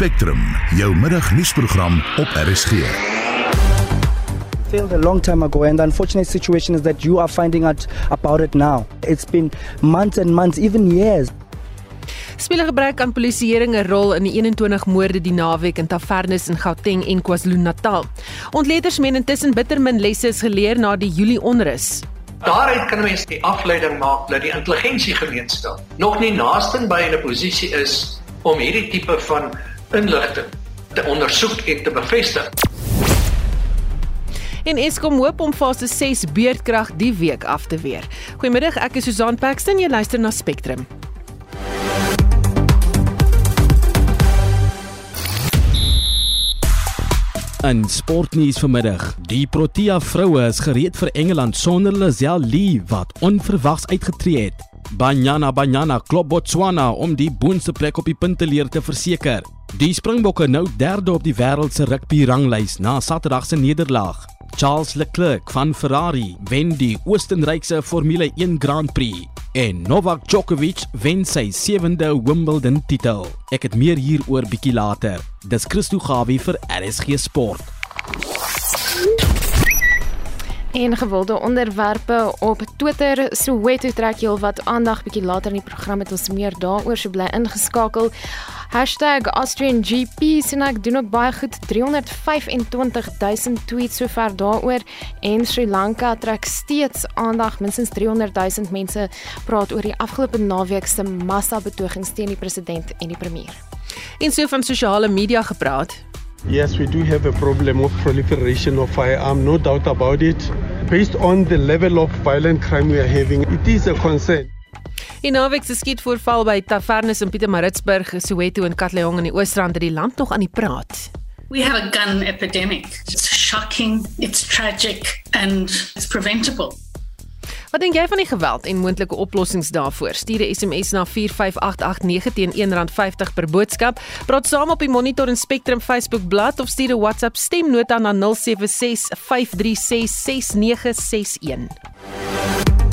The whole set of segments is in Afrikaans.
Spectrum, jou middagnuusprogram op RSG. failed a long time ago and the unfortunate situation is that you are finding out about it now. It's been months and months, even years. Speel gebruik aan polisieering 'n rol in die 21 moorde die naweek in tavernes in Gauteng en KwaZulu-Natal. Ontleeders meen intussen bitter min lesse is geleer na die Julie onrus. Daaruit kan mens die afleiding maak dat die intelligensiegemeenskap nog nie naaste by 'n posisie is om hierdie tipe van inligting te ondersoek en te bevestig. En Eskom hoop om fase 6 beerdkrag die week af te weer. Goeiemiddag, ek is Susan Paxton, jy luister na Spectrum. In sportnuus vanmiddag, die Protea vroue is gereed vir Engeland sonder Lizelle Lee wat onverwags uitgetree het. Banyana Banyana klop Botswana om die boonste plek op die punteleer te verseker. Die Springbokke nou derde op die wêreld se rugby ranglys na Saterdag se nederlaag. Charles Leclerc van Ferrari wen die Oostenrykse Formule 1 Grand Prix en Novak Djokovic wen sy 7de Wimbledon titel. Ek het meer hieroor bietjie later. Dis Christo Gawie vir RSG Sport. En gewilde onderwerpe op Twitter, Soweto trek heel wat aandag bietjie later in die program het ons meer daaroor so bly ingeskakel. #AustrianGP sien ek doen ook baie goed 325000 tweets sover daaroor en Sri Lanka trek steeds aandag minstens 300000 mense praat oor die afgelope naweek se massa betogings teen die president en die premier. En so van sosiale media gepraat. Yes, we do have a problem of proliferation of firearm, no doubt about it. Based on the level of violent crime we are having, it is a concern. Die naweek se skietvoorval by Tavernes in Pietermaritzburg, Soweto en Katlehong in die Oosrand het die land nog aan die praat. We have a gun epidemic. It's shocking, it's tragic, and it's preventable. Wat dink jy van die geweld en moontlike oplossings daarvoor? Stuur 'n SMS na 45889 teen R1.50 per boodskap. Praat saam op die Monitor en Spectrum Facebook bladsy of stuur 'n WhatsApp stemnota na 0765366961.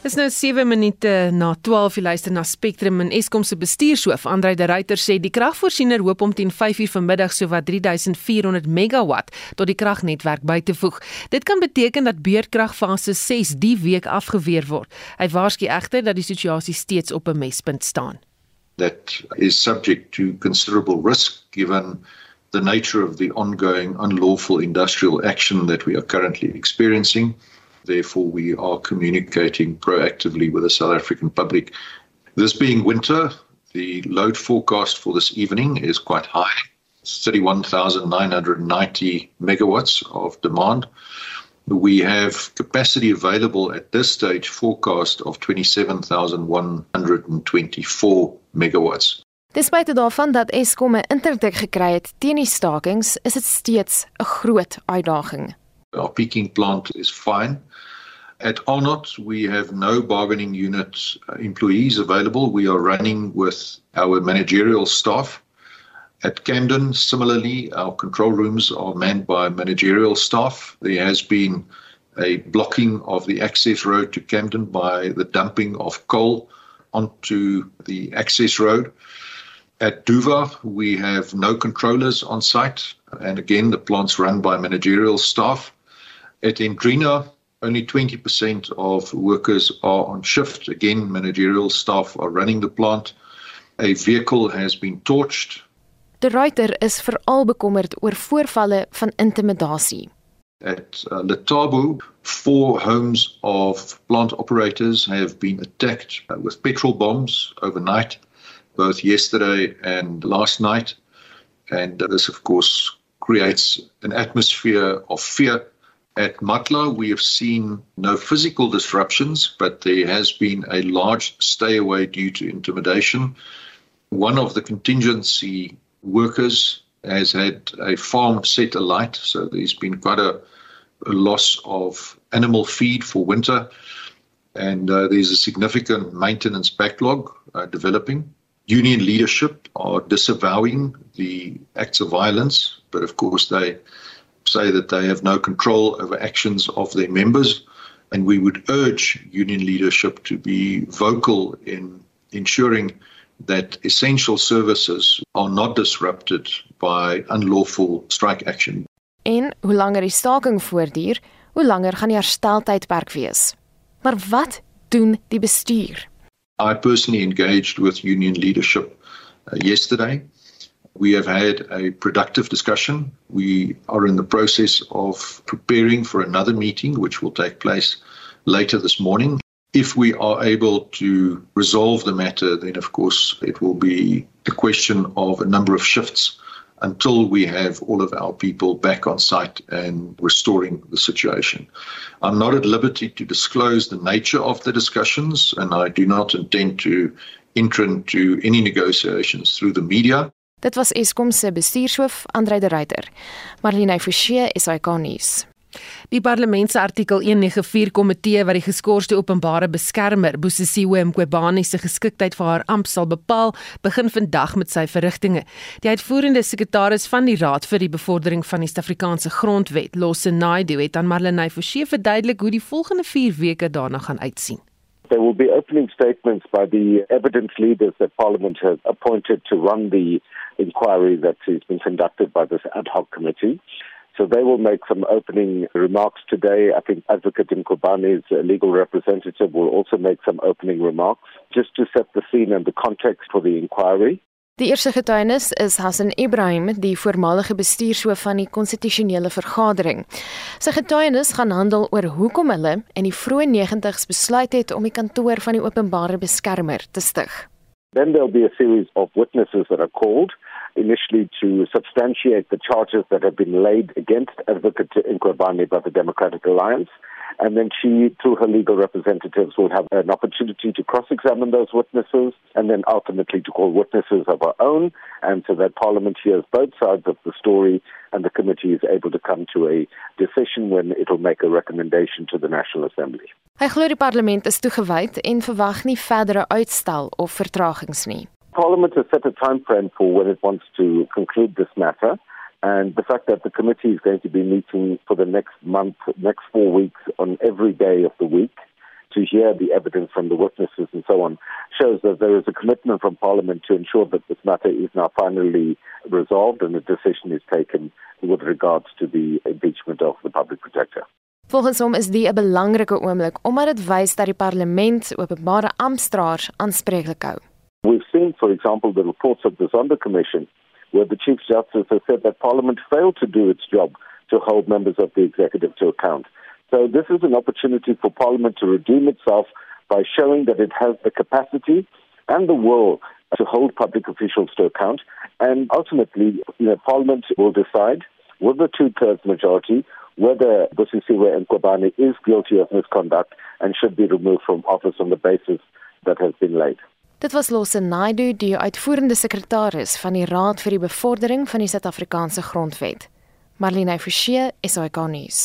Dis nou 7 minute na 12 jy luister na Spectrum en Eskom se bestuurshoof Andrei de Ruyter sê die kragvoorsiener hoop om teen 5uur vanmiddag sowat 3400 megawatt tot die kragnetwerk by te voeg. Dit kan beteken dat beurtkrag fase 6 die week afgeweer word. Hy waarsku egter dat die situasie steeds op 'n mespunt staan. That is subject to considerable risk given the nature of the ongoing unlawful industrial action that we are currently experiencing. Therefore, we are communicating proactively with the South African public. This being winter, the load forecast for this evening is quite high. It's 31,990 megawatts of demand. We have capacity available at this stage forecast of 27,124 megawatts. Despite daarvan dat Eskom 'n interdik gekry het teen die stakings, is dit steeds 'n groot uitdaging. Our peaking plant is fine. At Arnott, we have no bargaining unit uh, employees available. We are running with our managerial staff. At Camden, similarly, our control rooms are manned by managerial staff. There has been a blocking of the access road to Camden by the dumping of coal onto the access road. At Duva, we have no controllers on site. And again, the plant's run by managerial staff. At Endrina, only 20% of workers are on shift. Again, managerial staff are running the plant. A vehicle has been torched. De Ruyter is veral bekommerd oor voorvalle van intimidasie. At uh, Letabo, four homes of plant operators have been attacked uh, with petrol bombs overnight, both yesterday and last night. And uh, this, of course, creates an atmosphere of fear At Matla, we have seen no physical disruptions, but there has been a large stay away due to intimidation. One of the contingency workers has had a farm set alight, so there's been quite a, a loss of animal feed for winter, and uh, there's a significant maintenance backlog uh, developing. Union leadership are disavowing the acts of violence, but of course they say that they have no control over actions of their members. And we would urge union leadership to be vocal in ensuring that essential services are not disrupted by unlawful strike action. En hoe langer die staking voortduur, hoe langer gaan die hersteltydperk wees. Maar wat doen die bestuur? I personally engaged with union leadership uh, yesterday. We have had a productive discussion. We are in the process of preparing for another meeting, which will take place later this morning. If we are able to resolve the matter, then of course it will be a question of a number of shifts until we have all of our people back on site and restoring the situation. I'm not at liberty to disclose the nature of the discussions, and I do not intend to enter into any negotiations through the media. Dit was Eskom se bestuurshoof, Andre de Ruyter. Marlene Forsie, SAK nuus. Die parlement se artikel 194 komitee wat die geskorste openbare beskermer Bosisiwe Mqobani se geskiktheid vir haar amp sal bepaal, begin vandag met sy verrigtinge. Die uitvoerende sekretaris van die Raad vir die Bevordering van die Suid-Afrikaanse Grondwet, Losse Naidu, het aan Marlene Forsie verduidelik hoe die volgende 4 weke daarna gaan uitsien. There will be opening statements by the evidence leaders that Parliament has appointed to run the inquiry that has been conducted by this ad hoc committee. So they will make some opening remarks today. I think Advocate Nkobani's legal representative will also make some opening remarks just to set the scene and the context for the inquiry. Die eerste getuienis is Hassan Ibrahim, die voormalige bestuurshoof van die konstitusionele vergadering. Sy getuienis gaan handel oor hoekom hulle in die vroeë 90's besluit het om die kantoor van die openbare beskermer te stig. Then there'll be a series of witnesses that are called initially to substantiate the charges that have been laid against Advocate Nkwabani by the Democratic Alliance. And then she, through her legal representatives, will have an opportunity to cross examine those witnesses and then ultimately to call witnesses of her own. And so that Parliament hears both sides of the story and the committee is able to come to a decision when it will make a recommendation to the National Assembly. Hy glo die parlement is toegewyd en verwag nie verdere uitstel of vertragings nie. Parliament has set a time frame for when it wants to conclude this matter. And the fact that the committee is going to be meeting for the next month, next four weeks, on every day of the week to hear the evidence from the witnesses and so on shows that there is a commitment from Parliament to ensure that this matter is now finally resolved and a decision is taken with regards to the impeachment of the public protector. Volgens hom is dit 'n belangrike oomblik omdat dit wys dat die parlement openbare amptdraers aanspreeklik hou. We've seen, for example, the reports of the Zondo Commission, where the Chief Justice has said that Parliament failed to do its job to hold members of the executive to account. So this is an opportunity for Parliament to redeem itself by showing that it has the capacity and the will to hold public officials to account. And ultimately, you know, Parliament will decide with a two-thirds majority whether Busisiwe and Kwabane is guilty of misconduct and should be removed from office on the basis that has been laid. Dit was Losse Naidu, die uitvoerende sekretaris van die Raad vir die Bevordering van die Suid-Afrikaanse Grondwet. Marlene Forsie, SAK nuus.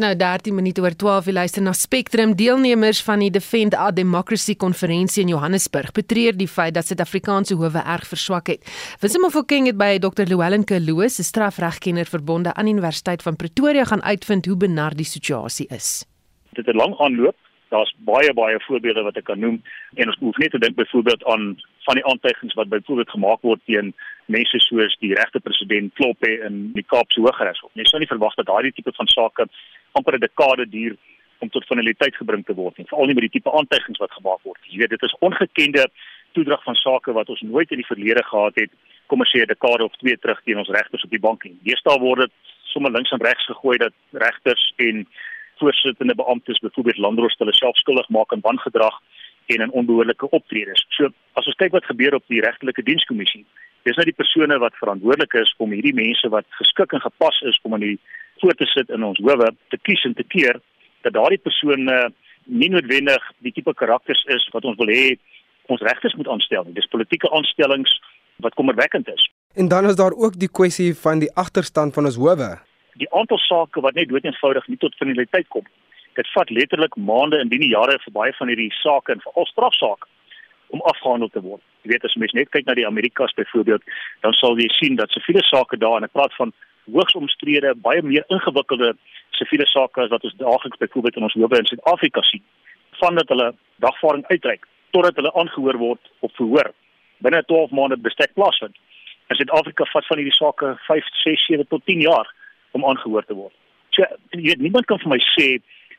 Nou 13 minute oor 12 jy luister na Spectrum deelnemers van die Defend Our Democracy konferensie in Johannesburg betreur die feit dat Suid-Afrikaanse howe erg verswak het. Wisima Fokeng het by Dr. Llewellyn Kaluus, 'n strafregkenner verbonde aan Universiteit van Pretoria gaan uitvind hoe benar die situasie is dit 'n lang aanloop. Daar's baie baie voorbeelde wat ek kan noem en ons hoef net te dink byvoorbeeld aan van die aantuigings wat byvoorbeeld gemaak word teen mense soos die regte president Kloppe in die Kaapse Hooggeregshof. Jy sou nie verwag dat daardie tipe van sake amper 'n dekade duur om tot finaliteit gebring te word nie, veral nie met die tipe aantuigings wat gemaak word. Jy weet, dit is ongekende toedrag van sake wat ons nooit in die verlede gehad het, kom ons sê 'n dekade of twee terug teen ons regters op die bank nie. Deesdae word dit sommer links en regs gegooi dat regters en voorsittende beamptes byvoorbeeld landros hulle self skuldig maak aan wangedrag en in onbehoorlike optredes. So as ons kyk wat gebeur op die regtelike dienskommissie, dis nou die persone wat verantwoordelik is om hierdie mense wat geskik en gepas is om aan die voor te sit in ons howe te kies en te keer dat daardie persone nie noodwendig die tipe karakters is wat ons wil hê ons regters moet aanstel nie. Dis politieke aanstellings wat kommerwekkend is. En dan is daar ook die kwessie van die agterstand van ons howe die aantal sake wat net doeteenvoudig nie tot finaliteit kom. Dit vat letterlik maande en nie jare vir baie van hierdie sake en veral strafsaake om afgehandel te word. Jy weet as mens net kyk na die Amerikas byvoorbeeld, dan sal jy sien dat siviele sake daar en ek praat van hoogs omstrede, baie meer ingewikkelde siviele sake as wat ons daagliks byvoorbeeld in ons howe in Suid-Afrika sien, vandat hulle dagvaarding uitreik totdat hulle aangehoor word of verhoor binne 12 maande bestek plaasvind. In Suid-Afrika vat van hierdie sake 5, 6, 7 tot 10 jaar om aangehoor te word. So jy weet niemand kan vir my sê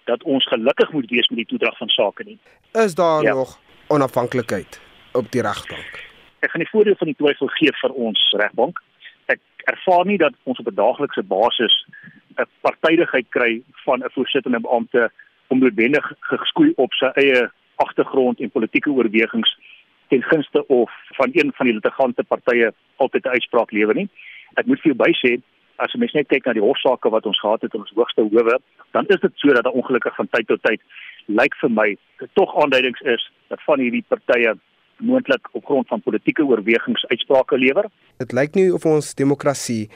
dat ons gelukkig moet wees met die toedrag van sake nie. Is daar ja. nog onafhanklikheid op die regbank? Ek gaan die voordeel van die twyfel gee vir ons regbank. Ek ervaar nie dat ons op 'n daaglikse basis 'n partydigheid kry van 'n voorsittende beampte om noodwendig geskoei op sy eie agtergrond en politieke oorwegings ten gunste of van een van die litigante partye altyd 'n uitspraak lewer nie. Ek moet vir jou bysê as mens net kyk na die hofsaake wat ons gehad het in ons hoogste howe, dan is dit so dat daar ongelukkig van tyd tot tyd lyk vir my tog aanduidings is dat van hierdie partye moontlik op grond van politieke oorwegings uitsprake lewer. Dit lyk nie of ons demokrasie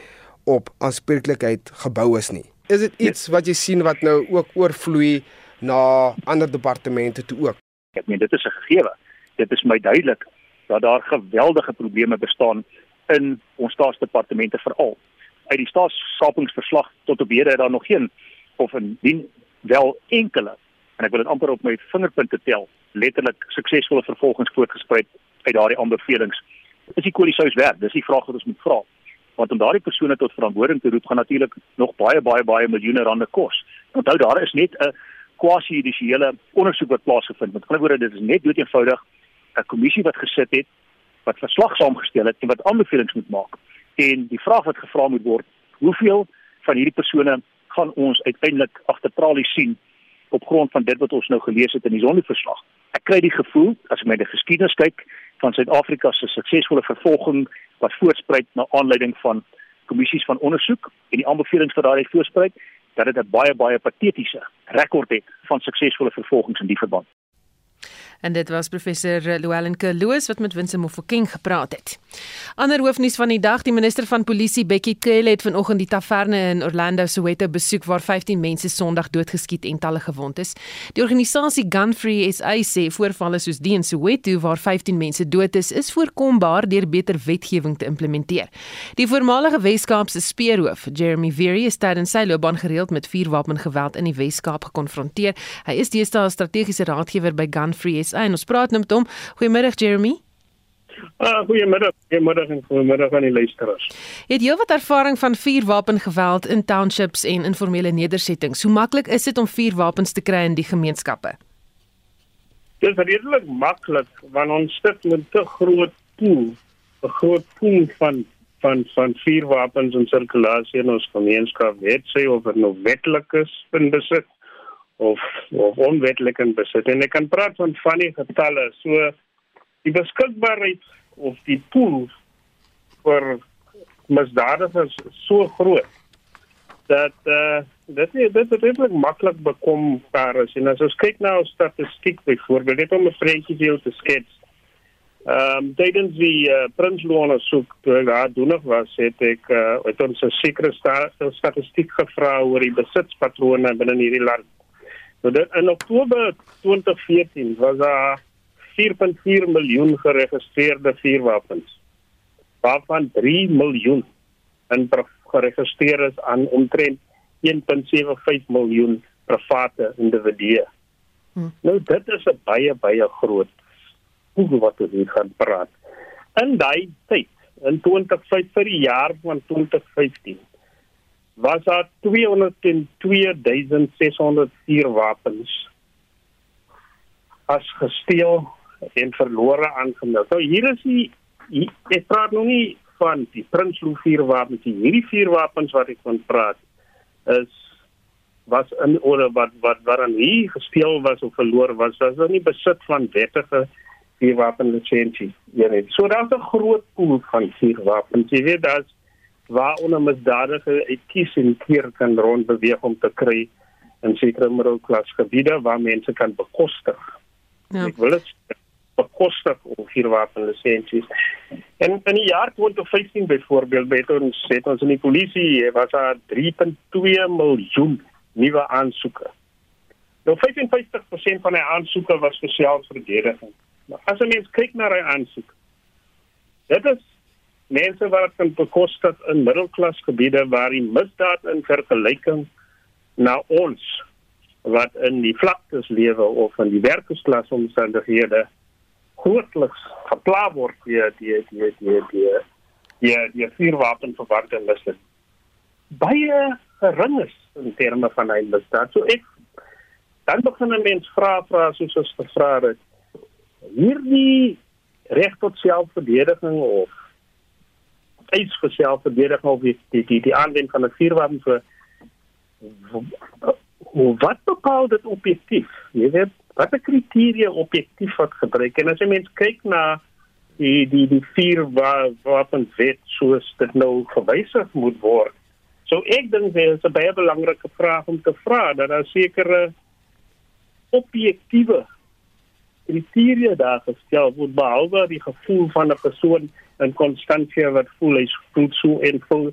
op aanspreeklikheid gebou is nie. Is dit iets wat jy sien wat nou ook oorvloei na ander departemente toe ook? Ek meen dit is 'n gegewe. Dit is my duidelik dat daar geweldige probleme bestaan in ons staatsdepartemente veral uit die staatsskapingsverslag tot op hede het daar nog geen of indien wel enkele en ek wil dit amper op my vingerpunte tel letterlik suksesvolle vervolgings voortgespruit uit daardie aanbevelings is die kolisous werk dis die vraag wat ons moet vra. Want om daardie persone tot verantwoording te roep gaan natuurlik nog baie baie baie miljoene rande kos. Onthou daar is net 'n quasi-judisiële ondersoek wat plaasgevind het met ander woorde dit is net dood eenvoudig 'n kommissie wat gesit het wat verslag saamgestel het en wat aanbevelings moet maak En die vraag wat gevra moet word, hoeveel van hierdie persone gaan ons uiteindelik agter tralies sien op grond van dit wat ons nou gelees het in die sondeverslag? Ek kry die gevoel as ek my die geskiedenis kyk van Suid-Afrika se suksesvolle vervolging wat voortspruit na aanleiding van kommissies van ondersoek en die aanbevelings wat daaruit voortspruit, dat dit 'n baie baie patetiese rekord het van suksesvolle vervolgings in die verband. En dit was professor Llewellyn Kerloos wat met Winsome Mofokeng gepraat het. Ander hoofnuus van die dag, die minister van polisie Bekkie Cele het vanoggend die taverne in Orlando Soweto besoek waar 15 mense Sondag doodgeskiet en talle gewond is. Die organisasie Gun Free SA sê voorvalle soos die in Soweto waar 15 mense dood is, is voorkombaar deur beter wetgewing te implementeer. Die voormalige Wes-Kaapse speerhoof, Jeremy Veery, is tydens sy loopbaan gereeld met vuurwapengeweld in die Wes-Kaap gekonfronteer. Hy is deesdae strategiese raadgewer by Gun Free SA en ons praat nou met hom. Goeiemiddag Jeremy. Ah, goeiemiddag. Goeiemiddag en goeiemiddag aan die luisteraars. Het jy wat ervaring van vuurwapengeweld in townships en informele nedersettings? Hoe maklik is dit om vuurwapens te kry in die gemeenskappe? Dit is redelik maklik want ons sit met 'n te groot pool, 'n groot pool van van van vuurwapens in sirkulasie in ons gemeenskap. Weet sy of dit nou wetlik is in besit of of onwetlik in besit. En ek kan praat van van die getalle. So die beskikbaarheid of die pool vir misdadigers so groot dat uh dit is dit is regtig maklik bekom daar is. En as ons kyk na ons statistiek byvoorbeeld, net om 'n prentjie deel te skets. Ehm um, tydens die uh, Prinsloo soek toe ek daar doenig was, het ek uh, het ons 'n sekere sta statistiek gevra oor die besitspatrone binne hierdie land. So dit in Oktober 2014 was daar 4.4 miljoen geregistreerde vuurwapens. Waarvan 3 miljoen in geregistreer is aan omtrent 1.75 miljoen private individue. Hm. Nou dit is 'n baie baie groot hoeveel wat ons hier gaan praat. In daai tyd, in 2005 vir die jaar van 2015 was daar 202604 wapens as gesteel en verlore aangemeld. Nou hier is die ek praat nou nie van die Prinsloo vier wapens nie. Hierdie vier wapens wat ek van praat is was in orde wat wat waaraan hier gesteel was of verlore was, was nou nie besit van wettige vier wapen lisensie. Ja nee. So daar's 'n groot pool van vier wapens. Jy weet daar's waar onmisdadige uit kies en keer kan rondbeweeg om te kry in sekere middelklas gebiede waar mense kan bekostig. Ja. Ek wil dit bekostig om hier wapen lisensies. En in die jaar 2015 byvoorbeeld het ons het ons in die polisie was daar 3.2 miljoen nuwe aansoeke. Nou 55% van die aansoeke was vir selfverdediging. Nou as 'n mens kyk na daai aansoek, dit is mense wat kan bekostig in middelklas gebiede waar die misdaad in vergelyking na ons wat in die vlaktes lewe of in die werkersklas omstandighede grootliks gepla word deur die die die die die die vuurwapen verwante misdaad baie gering is in terme van hy misdaad. So ek dan begin 'n mens vra vra soos ons gevra het hierdie reg tot selfverdediging of eis vir selfverdediging of die die die, die aanwending van 'n vuurwapen vir wat bepaal dit objektief? Jy weet, watter kriteria objektief wat gebruik? En as jy mens kyk na die die die vier wapenwet soos dit nou gewysig moet word. So ek dink dit is 'n baie belangrike vraag om te vra dat daar sekere objektiewe kriteria daar gestel word behalwe die gevoel van 'n persoon in konstansie wat voel hy voel so en voel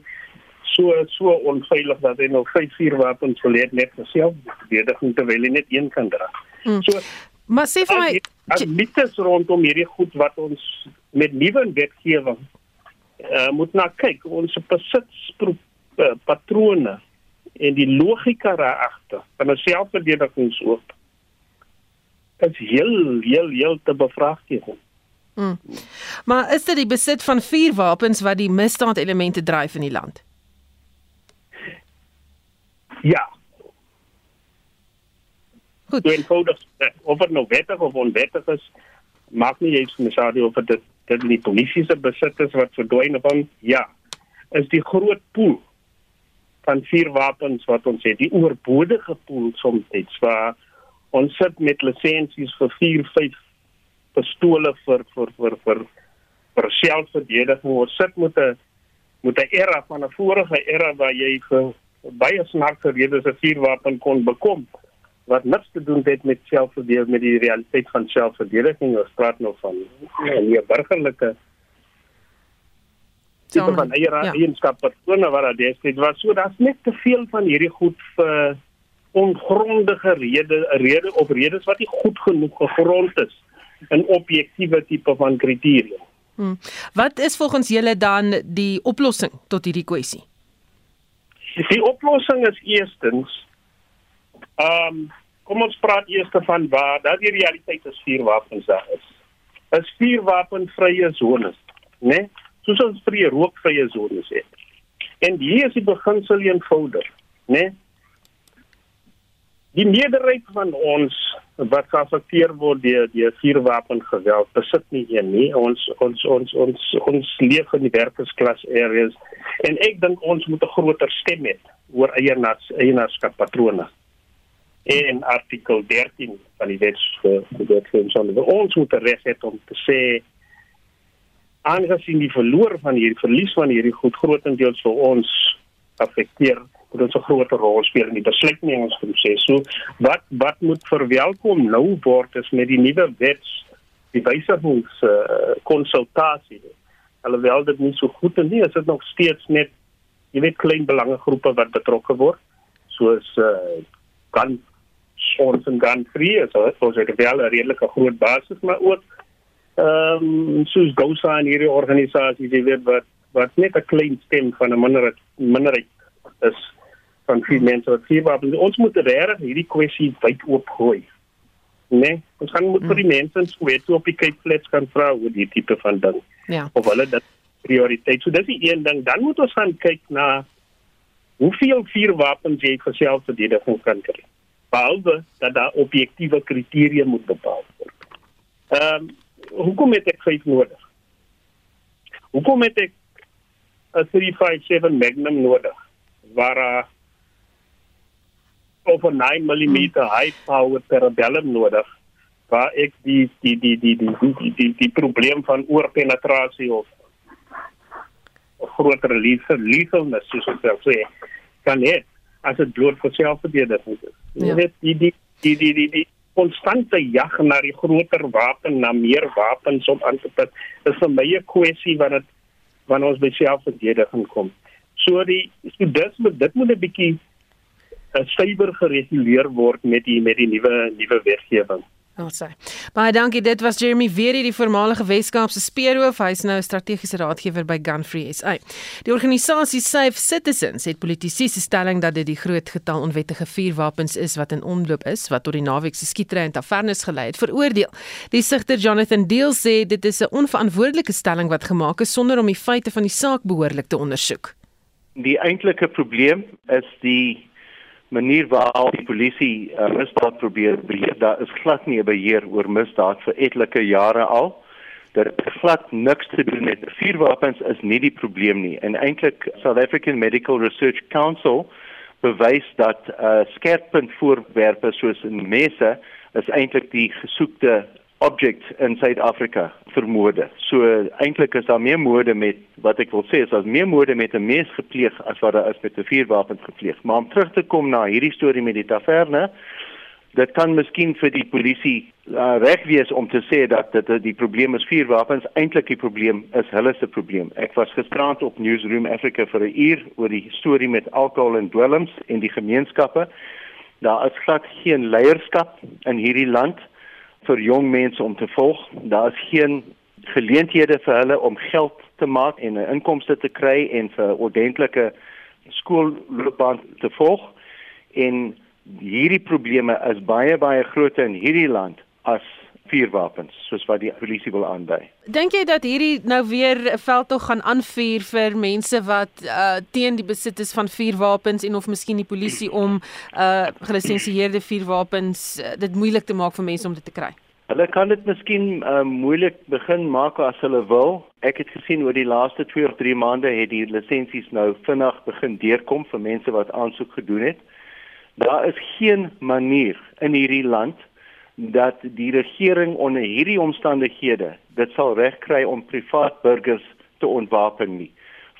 so so onveilig dat hy nou vyf vier wapens verleed net vir self verdediging terwyl hy net een kan dra. Hmm. So maar sê vir my as mites rondom hierdie goed wat ons met nuwe wetgewing uh, moet na kyk ons besits patrone en die logika daar agter van 'n selfverdedigingsoop is heel heel heel te bevraagteken. Hmm. Maar is dit die besit van vuurwapens wat die misdaad elemente dryf in die land? Ja. Goed. Doen fotos of dit nou wettig of onwettig is, maak nie eens mesadio of dit dit die politieke besit is wat verdwyn van ja. Is die groot pool van vuurwapens wat ons het, die oorbodige pool soms iets waar ons sit met lisensies vir 4, 5 pistole vir vir vir vir vir selfverdediging. Ons sit met 'n met 'n era van 'n vorige era waar jy vir baie snaakse redes 'n vuurwapen kon bekom wat niks te doen het met selfverdediging met die realiteit van selfverdediging. Ons praat nou van 'n meer burgerlike tipe van eie ja. eienskap persone wat daar is. Dit was so daar's net te veel van hierdie goed vir ongrondige redes, rede of redes wat nie goed genoeg gegrond is in objektiewe tipe van kriteria. Hmm. Wat is volgens julle dan die oplossing tot hierdie kwessie? Die oplossing is eerstens ehm um, kom ons praat eers van waar dat die realiteit is vuurwapens daar is. Is vuurwapenvrye sones, né? Nee? Soos ons vrye rookvrye sones het. En hier is die beginsel eenvoudig, né? Nee? Die meerderheid van ons wat geaffekteer word deur die vuurwapengeweld besit nie een nie. Ons ons ons ons ons leef in die werkersklas areas en ek dink ons moet 'n groter stem hê oor eienaars eienaarskappatrone. En artikel 13 van die wet vir die wetgewing ons moet hê om te sê aangesien die verloor van hierdie verlies van hierdie goed grootendeels vir ons affekteer moet ons 'n groter rol speel in die besluitnemingsproses. So wat wat moet verwelkom nou word is met die nuwe wets die wysigings uh, konsultasie. Alhoewel dit nie so goed is nie, is dit nog steeds net jy weet klein belangegroepe wat betrokke word soos uh, kan ons en dan vrye so dit was 'n wel 'n redelike groot basis maar ook ehm um, soos Gosa en hierdie organisasies jy weet wat wat net 'n klein stem van 'n minderheid minderheid is van vier mense wat vier wapens. Ons moet regtig hierdie kwessie wyd oop gooi. Nee, ons gaan moet vir die mense in Soweto op die Cape Flats gaan vra oor die tipe van ding. Ja. Of hulle dit prioriteit. So dis die een ding. Dan moet ons gaan kyk na hoeveel vier wapens jy vir selfverdediging kan kry. Behalwe dat daar objektiewe kriteria moet bepaal word. Ehm um, hoekom het ek vyf nodig? Hoekom het ek 'n 357 Magnum nodig? Waar uh, of 'n 9 mm high power cerebellum nodig waar ek die die die die die die die, die, die probleem van oorpenetrasie of groter liefde liefdes soos ek sê sê kan net as dit bloot vir selfverdediging is. Jy ja. weet die die die die die, die konstante jag na die groter wapen na meer wapens om aan te pas is vir my 'n kwessie wat dit wanneer ons by selfverdediging kom. So die so dis dit moet 'n bietjie suiwer gereguleer word met die met die nuwe nuwe wetgewing. Ons sê. Baie dankie. Dit was Jeremy weer die voormalige Weskaapse speerhoof. Hy's nou 'n strategiese raadgewer by Gunfree SA. Die organisasie Safe Citizens het politici se stelling dat dit die groot getal onwettige vuurwapens is wat in omloop is wat tot die naweek se skietery in tavernes gelei het, veroordeel. Die sigter Jonathan Deal sê dit is 'n onverantwoordelike stelling wat gemaak is sonder om die feite van die saak behoorlik te ondersoek. Die eintlike probleem is die manier waarop die polisie uh, misdaad probeer beheer. Daar is glad nie 'n beheer oor misdaad vir etlike jare al. Is glad niks te doen met vuurwapens is nie die probleem nie. En eintlik South African Medical Research Council bewys dat uh, skerppunt voorwerpe soos messe is eintlik die gesoekte object in Suid-Afrika vir moorde. So eintlik is daar meer moorde met wat ek wil sê is daar meer moorde met 'n mes gepleeg as wat daar is met 'n vuurwapen gepleeg. Maar om terug te kom na hierdie storie met die taverne, dit kan miskien vir die polisie uh, reg wees om te sê dat dit die probleem is vuurwapens, eintlik die probleem is hulle se probleem. Ek was gisterand op Newsroom Africa vir 'n uur oor die storie met alkohol en dwelms en die gemeenskappe. Daar is glad geen leierskap in hierdie land vir jong mense om te volg. Daar is geen geleenthede vir hulle om geld te maak en 'n inkomste te kry en vir ordentlike skoolloopbaan te volg. En hierdie probleme is baie baie groter in hierdie land as vuurwapens soos wat die polisie wil aandui. Dink jy dat hierdie nou weer 'n veldtog gaan aanvuur vir mense wat uh teen die besit is van vuurwapens en of miskien die polisie om uh gelisensieerde vuurwapens uh, dit moeilik te maak vir mense om dit te kry? Hulle kan dit miskien uh, moeilik begin maak as hulle wil. Ek het gesien oor die laaste 2 of 3 maande het die lisensies nou vinnig begin deurkom vir mense wat aansoek gedoen het. Daar is geen manier in hierdie land dat die regering onder hierdie omstandighede dit sal regkry om privaat burgers te ontwapen nie.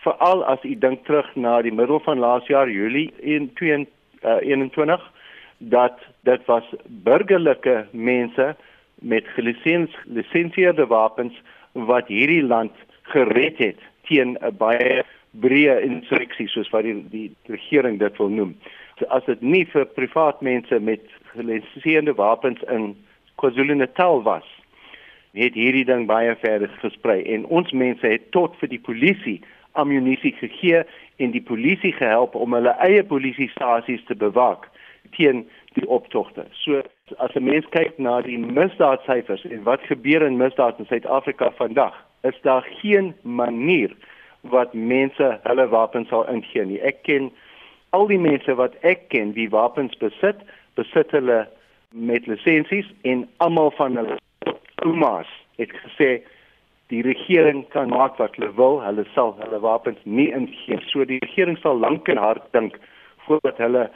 Veral as u dink terug na die middel van laas jaar Julie in 2021 uh, dat dit was burgerlike mense met gelisensieerde wapens wat hierdie land gered het teen 'n baie breë insurreksie soos wat die, die regering dit wil noem. So as dit nie vir privaat mense met gelisensieerde wapens in KwaZulu-Natal was, het hierdie ding baie verder gesprei en ons mense het tot vir die polisie ammunisie gegee en die polisie gehelp om hulle eie polisiestasies te bewaak teen die optogte. So as 'n mens kyk na die misdaadsyfers en wat gebeur in misdaad in Suid-Afrika vandag, is daar geen manier wat mense hulle wapens sal ingee nie. Ek ken al die mense wat ek ken wie wapens besit, besit hulle met lisensies en almal van hulle oumas het gesê die regering kan maak wat hulle wil, hulle sal hulle wapens nie ingee. So die regering sal lank en hard dink voordat hulle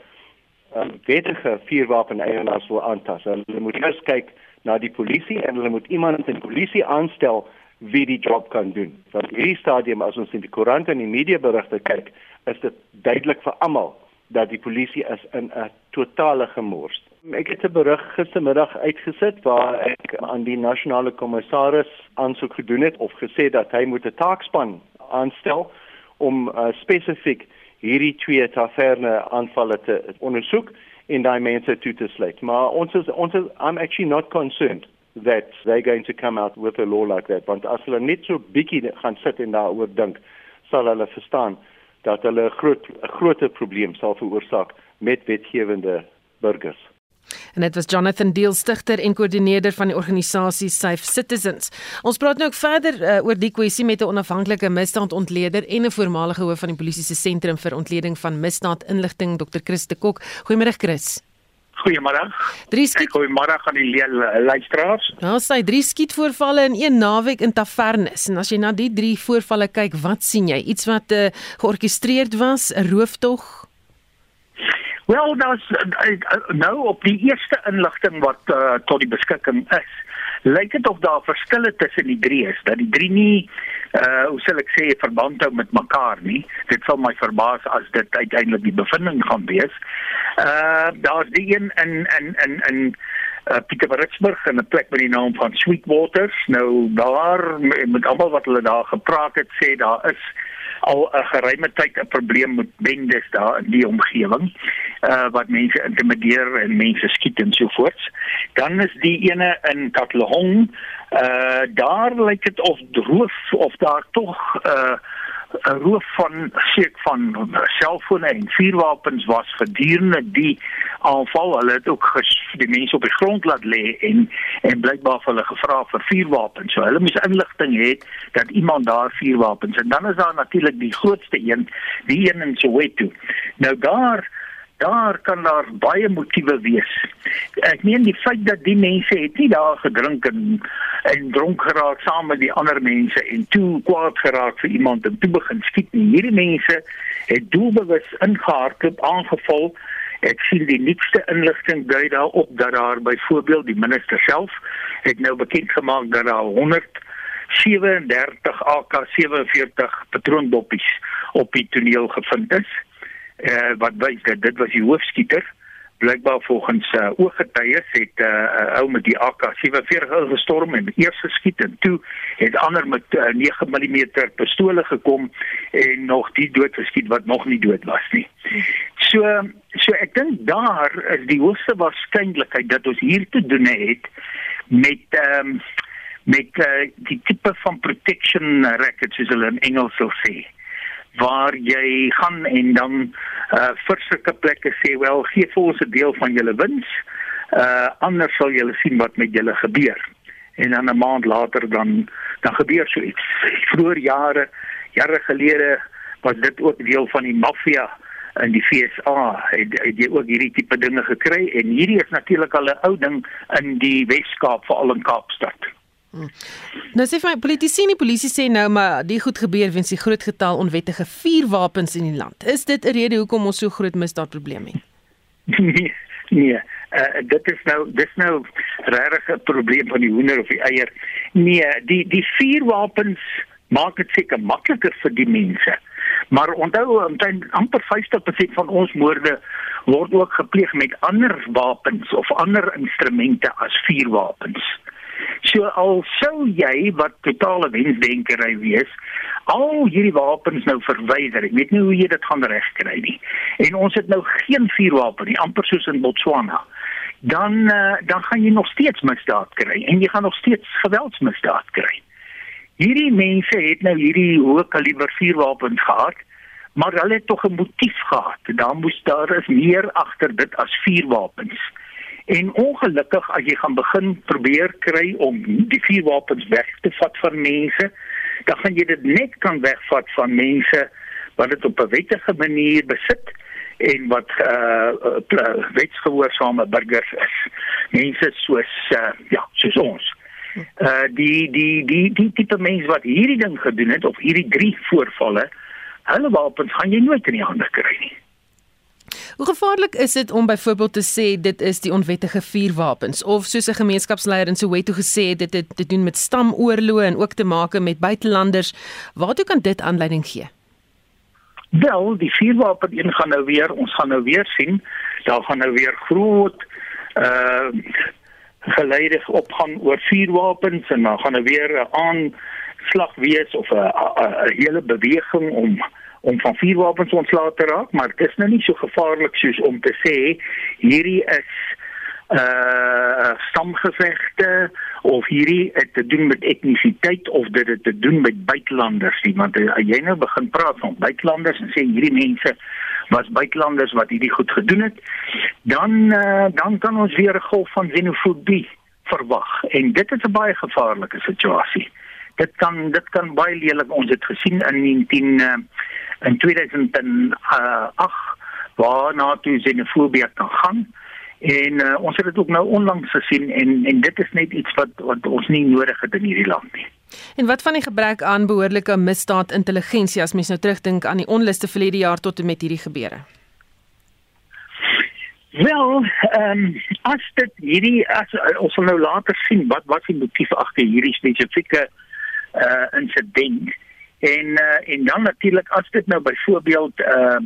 um, wettige vuurwapen eienaars wil aantas. Hulle moet eers kyk na die polisie en hulle moet iemand in die polisie aanstel wie die job kan doen. Want hierdie stadium as ons in die koerante en die media berigte kyk, is dit duidelik vir almal dat die polisie is in 'n totale gemors. Ek het 'n berig gistermiddag uitgesit waar ek aan die nasionale kommissaris aansoek gedoen het of gesê dat hy moet 'n taakspan aanstel om uh, spesifiek hierdie twee taverne aanvalle te ondersoek en daai mense toe te sluit. Maar ons is ons is I'm actually not concerned that they're going to come out with a law like that want as hulle net so bietjie gaan sit en daaroor dink, sal hulle verstaan dat hulle 'n groot 'n groter probleem sal veroorsaak met wetgewende burgers. En dit was Jonathan Deel stigter en koördineerder van die organisasie Safe Citizens. Ons praat nou ook verder uh, oor die kwessie met 'n onafhanklike misdaadontleder en 'n voormalige hoof van die polisie se sentrum vir ontleding van misdaadinligting Dr. Chris de Kok. Goeiemôre Chris. Goeiemôre. Drie skiet Goeiemôre aan die luisteraars. Nou sê drie skietvoorvalle in een naweek in Tavernes. En as jy na die drie voorvalle kyk, wat sien jy? Iets wat uh, georkestreerd was, 'n rooftog? Wel, daar's uh, nou op die eerste inligting wat uh, tot die beskikking is. Lyk dit of daar verskille tussen die drie is, dat die drie nie uh hoe sal ek sê verband hou met mekaar nie. Dit sal my verbaas as dit uiteindelik die bevinding gaan wees. Uh daar's die een in in in in uh Pietermaritzburg en 'n plek met die naam van Sweetwaters. Nou daar met almal wat hulle daar gepraat het, sê daar is al 'n geruime tyd 'n probleem met bendes daar in die omgewing uh wat mense intimideer en mense skiet en so voort. Dan is die ene in Katlehong uh daar lyk dit of roof of daar tog uh 'n roof van seek van selfone en vuurwapens was gedurende die aanval. Hulle het ook die mense op die grond laat lê en en blykbaar hulle gevra vir vuurwapens. So hulle moes inligting hê dat iemand daar vuurwapens en dan is daar natuurlik die grootste een, die een in Soweto. Nou daar daar kan daar baie motiewe wees. Ek meen die feit dat die mense het nie daar gedrink en en dronk geraak saam met die ander mense en toe kwaad geraak vir iemand en toe begin skiet nie. Hierdie mense het doelbewus ingehardloop, aangeval. Ek sien die nuutste inligting dui daarop dat daar byvoorbeeld die minister self het nou bekend gemaak dat daar 100 37 AK47 patroondoppies op die toneel gevind is uh, wat wys dat dit was die hoofskieter blykbaar volgens uh, ooggetuies het 'n uh, ou met die AK47 gestorm en eers geskiet en toe het ander met uh, 9 mm pistole gekom en nog die dood geskiet wat nog nie dood was nie. So so ek dink daar is die hoogste waarskynlikheid dat ons hier te doen het met um, met uh, die tipe van protection records soos hulle in Engels sou sê waar jy gaan en dan uh vir sulke plekke sê wel gee vir ons 'n deel van julle wins. Uh anders sal julle sien wat met julle gebeur. En dan 'n maand later dan dan gebeur so iets. Vroeger jare jare gelede was dit ook deel van die maffia in die FSA het, het jy ook hierdie tipe dinge gekry en hierdie is natuurlik al 'n ou ding in die Wes-Kaap veral in Kaapstad. Nou sê my politici en die polisie sê nou maar die goed gebeur weens die groot getal onwettige vuurwapens in die land. Is dit 'n rede hoekom ons so groot misdaadprobleme het? Nee, nee. Uh, dit is nou dis nou regtig 'n probleem van die hoender of die eier. Nee, die die vuurwapens maak dit seker makliker vir die mense. Maar onthou omtrent amper 50% van ons moorde word ook gepleeg met ander wapens of ander instrumente as vuurwapens. So al sou jy wat totale wensdenkery wees, al hierdie wapens nou verwyder. Ek weet nie hoe jy dit gaan regkry nie. En ons het nou geen vuurwapen nie, amper soos in Botswana. Dan uh, dan gaan jy nog steeds misdaad kry en jy gaan nog steeds geweldsmisdaad kry. Hierdie mense het nou hierdie hoë kaliber vuurwapens gehad, maar hulle het tog 'n motief gehad. Daar moes daar is meer agter dit as vuurwapens. En ongelukkig as jy gaan begin probeer kry om die vuurwapens weg te vat van mense, dan gaan jy dit net kan wegvat van mense wat dit op 'n wettige manier besit en wat uh, uh wetsgehoorsame burgers is. Mense soos uh, ja, soos ons. Uh die die die die tipe mense wat hierdie ding gedoen het of hierdie drie voorvalle, hulle wapens gaan jy nooit in die hande kry nie. Hoe gevaarlik is dit om byvoorbeeld te sê dit is die onwettige vuurwapens of soos 'n gemeenskapsleier in Soweto gesê het dit het te doen met stamoorloë en ook te maak met buitelanders? Waartoe kan dit aanleiding gee? Wel, die vuurwapen een gaan nou weer, ons gaan nou weer sien, daar gaan nou weer groot uh geleidig opgaan oor vuurwapens en dan gaan er weer 'n aanslag wees of 'n hele beweging om om van vuurwapens ontslae te raak, maar dit is nou nie so gevaarlik soos om te sê hierdie is uh stamgevegte of hierdie het te doen met etnisiteit of dit het te doen met buitelanders nie. Want uh, jy nou begin praat van buitelanders en sê hierdie mense was buitelanders wat hierdie goed gedoen het dan uh, dan kan ons weer 'n golf van xenofobie verwag. En dit is 'n baie gevaarlike situasie dit kan dit kan baie lelik ons het gesien in 19 uh, in 2008 waar na toe xenofobie kan gaan en uh, ons het dit ook nou onlangs gesien en en dit is net iets wat wat ons nie nodig het in hierdie land nie. En wat van die gebrek aan behoorlike misdaad intelligensie as mens nou terugdink aan die onluste verlede jaar tot en met hierdie gebeure? Wel, ehm um, as dit hierdie as uh, ons sal nou later sien wat wat die motief agter hierdie spesifieke uh insident En uh, en dan natuurlik as dit nou byvoorbeeld uh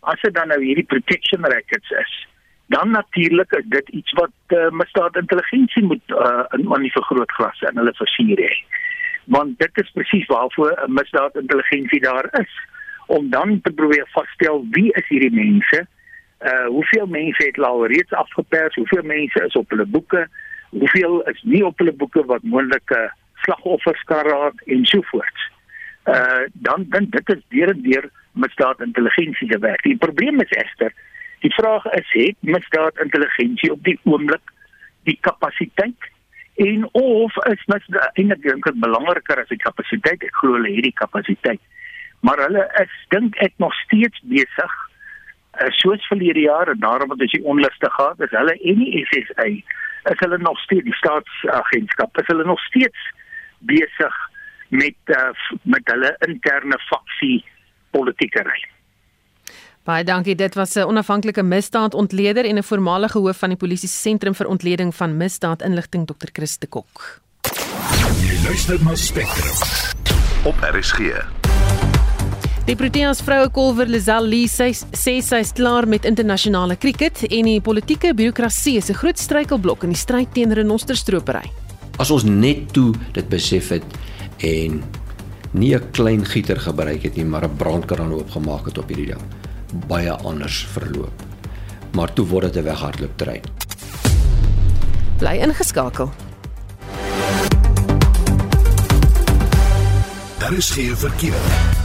as dit dan nou hierdie protection records is, dan natuurlik is dit iets wat uh, misdaad intelligensie moet uh in aan die vergrootglas en hulle versier hê. Want dit is presies waarvoor 'n misdaad intelligensie daar is om dan te probeer vasstel wie is hierdie mense? Uh hoeveel mense het al reeds afgepers? Hoeveel mense is op hulle boeke? Hoeveel is nie op hulle boeke wat moontlike slagoffers kan raak en so voort. Uh dan dan dit is deur en deur misdaad intelligensie se werk. Die probleem is egter die vraag is het misdaad intelligensie op die oomblik die kapasiteit en of is misdaad en ek dink dit belangriker as die kapasiteit. Ek glo hulle het die kapasiteit. Maar hulle is dink ek nog steeds besig uh, soos verlede jaar en daarom het jy onlustig gehad. Dis hulle en die SSA is hulle nog steeds die staatsagentskap. Is hulle nog steeds besig met uh, met hulle interne faksie politiekery. Baie dankie. Dit was 'n onafhanklike misdaadontleder en 'n voormalige hoof van die polisie sentrum vir ontleding van misdaad inligting Dr. Chris de Kok. Jy luister na Spectrum op RSG. Die Proteas vroue kolwer Lizelle Lee sê sê sy is klaar met internasionale krieket en die politieke birokrasie is 'n groot struikelblok in die stryd teen renosterstropery. As ons net toe dit besef het en nie 'n klein gieter gebruik het nie, maar 'n brandkraan oopgemaak het op hierdie ding, baie anders verloop. Maar toe word dit 'n weghardloop trein. Bly ingeskakel. Daar is geen verkeer.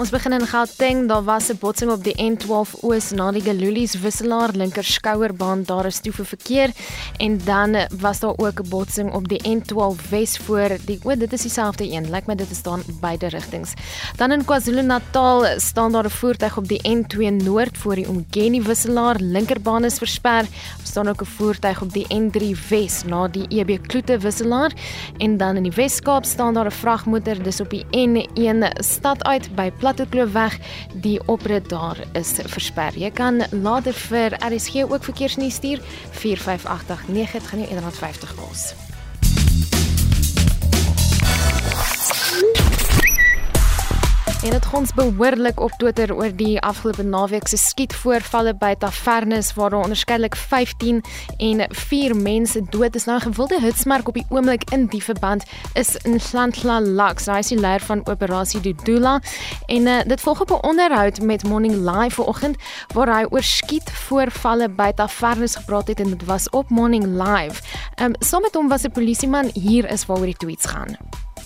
Ons begin in Gauteng, daar was 'n botsing op die N12 Oos na die Galulies wisselaar linker skouerbaan, daar is toe vir verkeer en dan was daar ook 'n botsing op die N12 Wes voor die o, dit is dieselfde een. Lyk my dit is dan beide rigtings. Dan in KwaZulu-Natal staan daar 'n voertuig op die N2 Noord voor die Umgeni wisselaar, linkerbaan is versper. Daar staan ook 'n voertuig op die N3 Wes na die EB Kloete wisselaar en dan in die Wes-Kaap staan daar 'n vragmotor dis op die N1 stad uit by Plattekloof die oprit daar is versper. Jy kan later vir RSG ook verkeersnuus stuur 45889 dit gaan jou R150 kos. En dit gons behoorlik op Twitter oor die afgelope naweek se skietvoorvalle by tavernes waar daar onderskeidelik 15 en 4 mense dood is. Nou 'n gewilde hitsmerk op die oomblik in die verband is in Slantla Lux. Hy is die leier van operasie Dudula en uh, dit volg op 'n onderhoud met Morning Live vanoggend waar hy oor skietvoorvalle by tavernes gepraat het en dit was op Morning Live. Ehm um, saam met hom was 'n polisieman hier is waaroor die tweets gaan.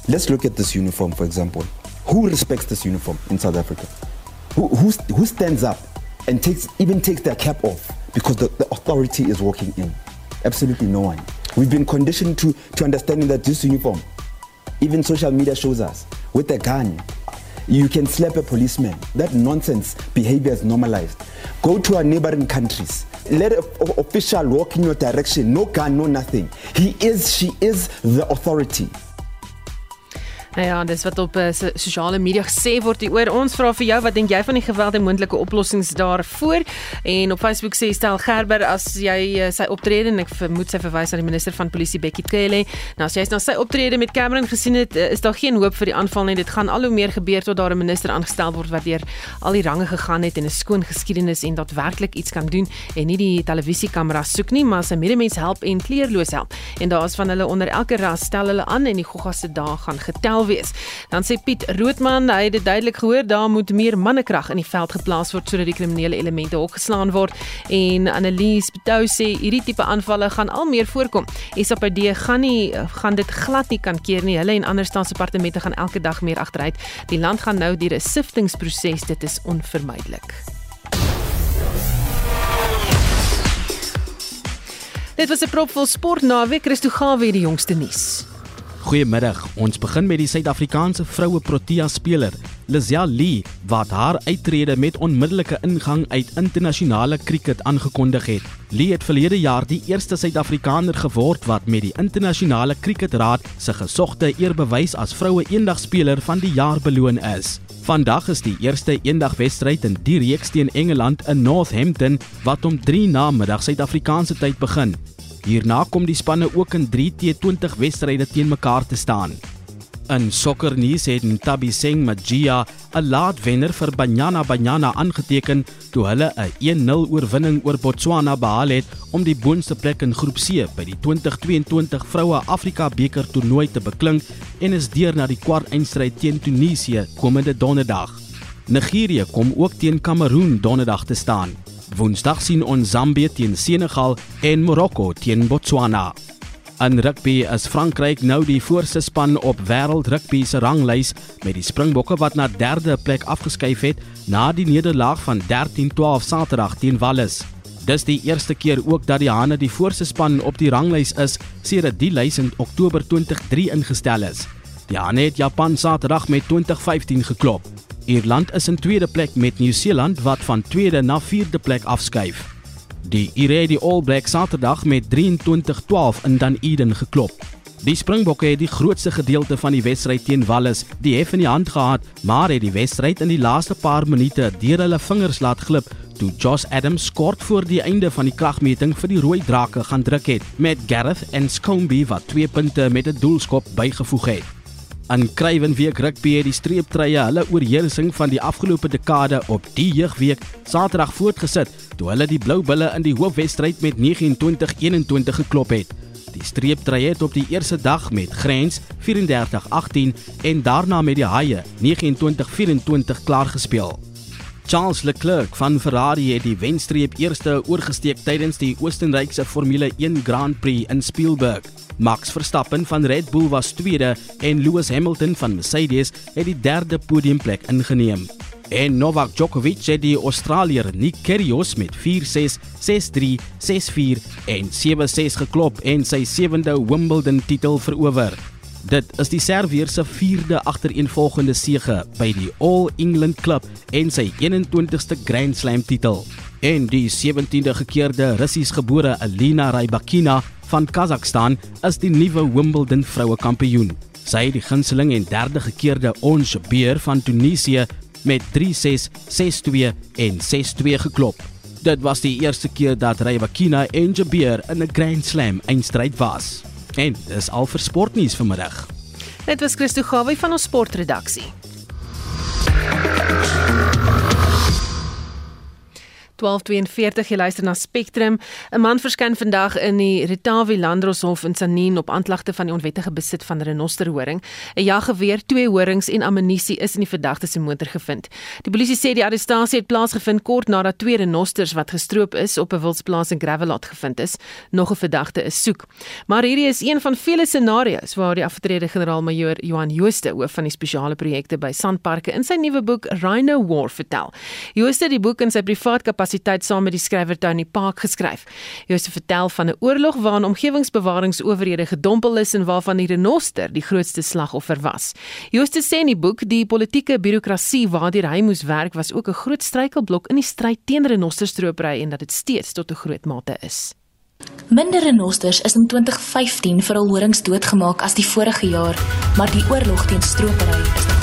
Let's look at this uniform for example. Who respects this uniform in South Africa? Who, who, who stands up and takes even takes their cap off because the, the authority is walking in? Absolutely no one. We've been conditioned to, to understanding that this uniform, even social media shows us, with a gun, you can slap a policeman. That nonsense behavior is normalized. Go to our neighboring countries. Let an official walk in your direction. No gun, no nothing. He is, she is the authority. Nou ja, dis wat op uh, sosiale media gesê word hieroor. Ons vra vir jou, wat dink jy van die geweld en moontlike oplossings daarvoor? En op Facebook sê Stel Gerber as jy uh, sy optrede en ek vermoed sy verwys na die minister van polisie Bekkie Cele. Nou as jy nou sy optrede met Cameron gesien het, uh, is daar geen hoop vir die aanval nie. Dit gaan al hoe meer gebeur tot daar 'n minister aangestel word wat deur al die range gegaan het en 'n skoon geskiedenis en daadwerklik iets kan doen en nie die televisiekamera soek nie, maar sy medemens help en kleerloos help. En daar's van hulle onder elke ras stel hulle aan en die gogga se dae gaan getel wees. Dan sê Piet Roodman, hy het dit duidelik gehoor, daar moet meer mannekrag in die veld geplaas word sodat die kriminele elemente opgeslaan word. En Annelies Betou sê hierdie tipe aanvalle gaan al meer voorkom. SAPD gaan nie gaan dit glad nie kan keer nie. Hulle en ander staatsdepartemente gaan elke dag meer agteruit. Die land gaan nou deur 'n siftingproses, dit is onvermydelik. Dit was 'n propvol sportnaweek. Christo Gawe die jongste nuus. Goeiemiddag. Ons begin met die Suid-Afrikaanse vroue Protea speler, Lizelle Lee, wat haar uittrede met onmiddellike ingang uit internasionale krieket aangekondig het. Lee het verlede jaar die eerste Suid-Afrikaner geword wat met die internasionale krieketraad se gesogte eerbewys as vroue eendagspeler van die jaar beloon is. Vandag is die eerste eendagwedstryd in die reeks teen Engeland in Northampton wat om 3 na middag Suid-Afrikaanse tyd begin. Hierna kom die spanne ook in 3T20 wedstryde teen mekaar te staan. In sokkernuus het Ntabiseng Magia 'n laatwenner vir Banyana Banyana aangeteken toe hulle 'n 1-0 oorwinning oor Botswana behaal het om die boonste plek in Groep C by die 2022 Vroue Afrika beker toernooi te beklink en is deur na die kwart eindstryd teen Tunesië komende donderdag. Nigerië kom ook teen Kameroen donderdag te staan. Woensdag sien ons Zambië teen Senegal en Marokko teen Botswana. In rugby is Frankryk nou die voorste span op wêreld rugby se ranglys met die Springbokke wat na derde plek afgeskuif het na die nederlaag van 13-12 Saterdag teen Wallis. Dis die eerste keer ook dat die Hane die voorste span op die ranglys is sedert die lys in Oktober 2003 ingestel is. Die Hane het Japan Saterdag met 2015 geklop. Ierland is in tweede plek met Nieu-Seeland wat van tweede na vierde plek afskuif. Die Ire die All Blacks Saterdag met 23-12 in Dunedin geklop. Die Springbokke het die grootste gedeelte van die wedstryd teen Wallis die hef in die hand gehad, maar het die wedstryd in die laaste paar minute deur hulle vingers laat glip toe Josh Adams kort voor die einde van die kragmeting vir die Rooi Drake gaan druk het met Gareth en Scomby wat 2 punte met 'n doelskop bygevoeg het. In Kruiwenweek rugby het die streeptrye hulle oorheersing van die afgelope dekade op die jeugweek Saterdag voortgesit toe hulle die Blou Bulle in die hoofwedstryd met 29-21 geklop het. Die streeptrye het op die eerste dag met Grens 34-18 en daarna met die Haie 29-24 klaar gespeel. Charles Leclerc van Ferrari het die wenstreep eerste oorgesteek tydens die Oostenrykse Formule 1 Grand Prix in Spielberg. Max Verstappen van Red Bull was tweede en Lewis Hamilton van Mercedes het die derde podiumplek ingeneem. En Novak Djokovic het die Australier Nick Kyrgios met 4-6, 6-3, 6-4 en 7-6 geklop en sy sewende Wimbledon titel verower. Dit is die Servier se vierde agtereenvolgende sege by die All England Club en sy 21ste Grand Slam titel. En die 17de gekeerde Russies-gebore Elina Rybakina van Kazakhstan is die nuwe Wimbledon vroue kampioen. Sy het die gunsteling en derde gekeerde Ons Beer van Tunesië met 3-6, 6-2 en 6-2 geklop. Dit was die eerste keer dat Rybakina en Jabir in 'n Grand Slam eindstryd was. En dis al vir sportnuus vanmiddag. Dit was Christo Gawie van ons sportredaksie. 1242 jy luister na Spectrum. 'n Man verskyn vandag in die Ritawi Landroshof in Sanien op aanklagte van die onwettige besit van renosterhoring. 'n Jaggeweer, twee horings en ammunisie is in die verdagte se motor gevind. Die polisie sê die arrestasie het plaasgevind kort nadat twee renosters wat gestroop is op 'n wildsplaas in Gravelot gevind is. Nog 'n verdagte is soek. Maar hierdie is een van vele scenario's waar die afgetrede generaal-majoor Johan Jooste hoof van die spesiale projekte by Sandparke in sy nuwe boek Rhino War vertel. Jooste het die boek in sy privaat kapasiteit saam met die skrywer Tony Park geskryf. Het vertel van 'n oorlog waarin omgewingsbewaringsowerhede gedompel is en waarvan die renoster die grootste slagoffer was. Jooste sê in die boek die politieke birokrasie waardeur hy moes werk was ook 'n groot struikelblok in die stryd teen renosterstropery en dat dit steeds tot 'n groot mate is. Minder renosters is in 2015 vir al horings doodgemaak as die vorige jaar, maar die oorlog teen stropery is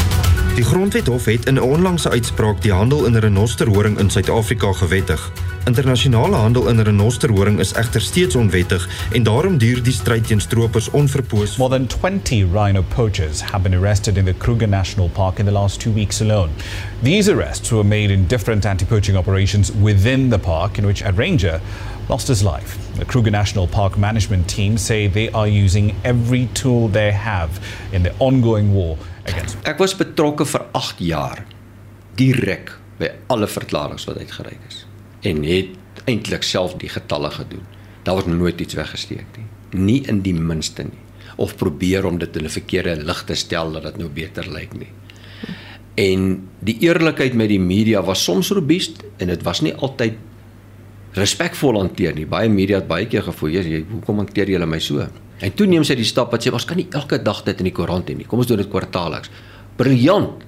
Die Grondwethof het in 'n onlangse uitspraak die handel in renosterhoring in Suid-Afrika gewettig. Internasionale handel in renosterhoring is egter steeds onwettig en daarom duur die stryd teen stroopers onverpoos. More than 20 rhino poachers have been arrested in the Kruger National Park in the last 2 weeks alone. These arrests were made in different anti-poaching operations within the park in which a ranger lost his life. The Kruger National Park management team say they are using every tool they have in the ongoing war against. Ek was betrokke vir 8 jaar direk by alle verklaringe wat uitgereik is en het eintlik self die getalle gedoen. Daar was nooit iets weggesteek nie. Nie in die minste nie of probeer om dit in 'n verkeerde lig te stel dat dit nou beter lyk nie. En die eerlikheid met die media was soms robuust en dit was nie altyd respekvol hanteer nie. Baie media het baie keer gevoel, "Jy, hoekom hanteer julle my so?" En toe neem sy die stap wat sê, "Ons kan nie elke dag dit in die koerant hê nie. Kom ons doen dit kwartaalliks." Briljant.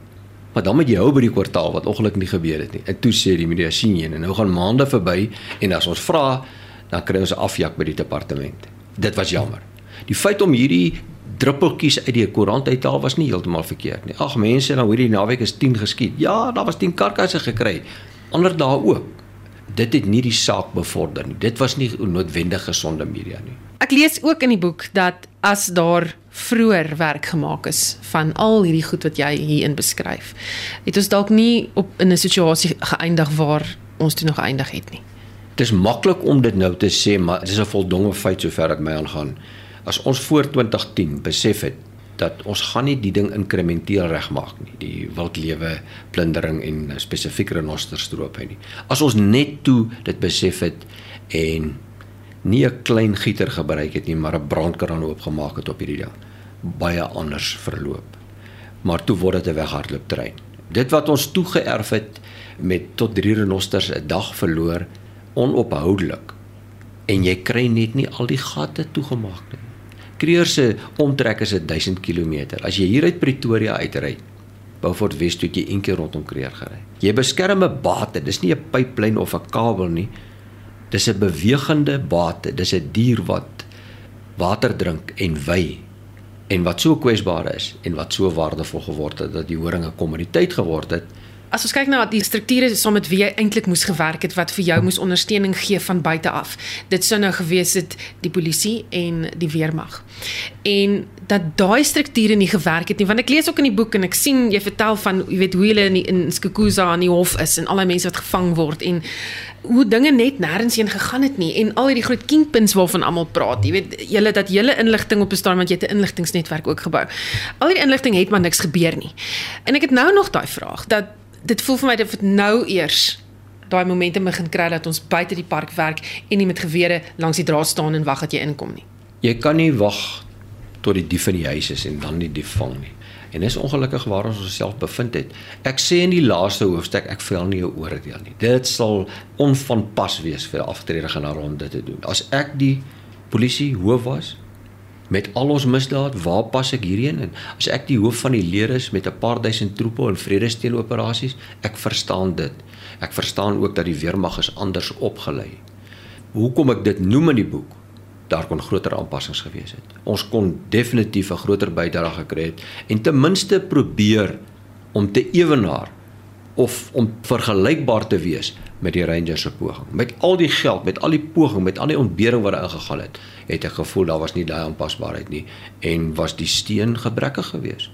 Maar dan moet jy hou by die kwartaal wat ongelukkig nie gebeur het nie. En toe sê die media, "Sien jy, en nou gaan maande verby en as ons vra, dan kry ons 'n afjak by die departement." Dit was jammer. Die feit om hierdie druppeltjies uit die koerant uit te haal was nie heeltemal verkeerd nie. Ag mense, nou hierdie naweek is 10 geskiet. Ja, daar was 10 karkasse gekry. Ander dae ook dit het nie die saak bevorder nie. Dit was nie noodwendig gesonde media nie. Ek lees ook in die boek dat as daar vroeër werk gemaak is van al hierdie goed wat jy hierin beskryf, het ons dalk nie op in 'n situasie geëindig waar ons toe nog geëindig het nie. Dit is maklik om dit nou te sê, maar dit is 'n voldonge feit sover ek my aangaan. As ons voor 2010 besef het dat ons gaan nie die ding inkrementeel regmaak nie, die wildlewe plundering en spesifiek renosterstroop hy nie. As ons net toe dit besef het en nie 'n klein gieter gebruik het nie, maar 'n brandkraan oopgemaak het op hierdie ding, baie anders verloop. Maar toe word dit 'n weghardloop trein. Dit wat ons toegeërf het met tot 3 renosters 'n dag verloor onophoudelik. En jy kry net nie al die gate toegemaak nie. Kreur se omtrek is 1000 km. As jy hier uit Pretoria uitry, Beaufort West toe jy een keer rondom Kreur gery. Jy beskerm 'n bate, dis nie 'n pyplyn of 'n kabel nie. Dis 'n bewegende bate, dis 'n dier wat water drink en wy en wat so kwesbaar is en wat so waardevol geword het dat die horing 'n kommoditeit geword het As ons kyk na die strukture saam met wie jy eintlik moes gewerk het wat vir jou moes ondersteuning gee van buite af. Dit sou nou gewees het die polisie en die weermag. En dat daai strukture nie gewerk het nie want ek lees ook in die boek en ek sien jy vertel van jy weet hoe hulle in die, in Skukuza aan die hof is en al die mense wat gevang word en hoe dinge net nêrens heen gegaan het nie en al hierdie groot kingpins waarvan almal praat. Jy weet julle dat julle inligting op bestaan want jy het 'n inligtingsnetwerk ook gebou. Al hierdie inligting het maar niks gebeur nie. En ek het nou nog daai vraag dat dit voel vir my dit nou eers daai momente begin kry dat ons buite die park werk en nie met gewere langs die draad staan en wag dat jy inkom nie. Jy kan nie wag tot die dief in die huis is en dan die dief vang nie. En dis ongelukkig waar ons onsself bevind het. Ek sê in die laaste hoofstuk ek vel nie 'n oordeel nie. Dit sal onvanpas wees vir 'n aftrede generaal om dit te doen. As ek die polisie hoof was, met al ons misdaad, waar pas ek hierheen in? As ek die hoof van die leer is met 'n paar duisend troepe en vredesteenoperasies, ek verstaan dit. Ek verstaan ook dat die weermag is anders opgelei. Hoekom ek dit noem in die boek? Daar kon groter aanpassings gewees het. Ons kon definitief 'n groter bydrae gekry het en ten minste probeer om te ewenaar of om vergelykbaar te wees met die Rangers se poging. Met al die geld, met al die poging, met al die ontbering wat ingegaan het, het ek gevoel daar was nie daai aanpasbaarheid nie en was die steen gebrekkig geweest.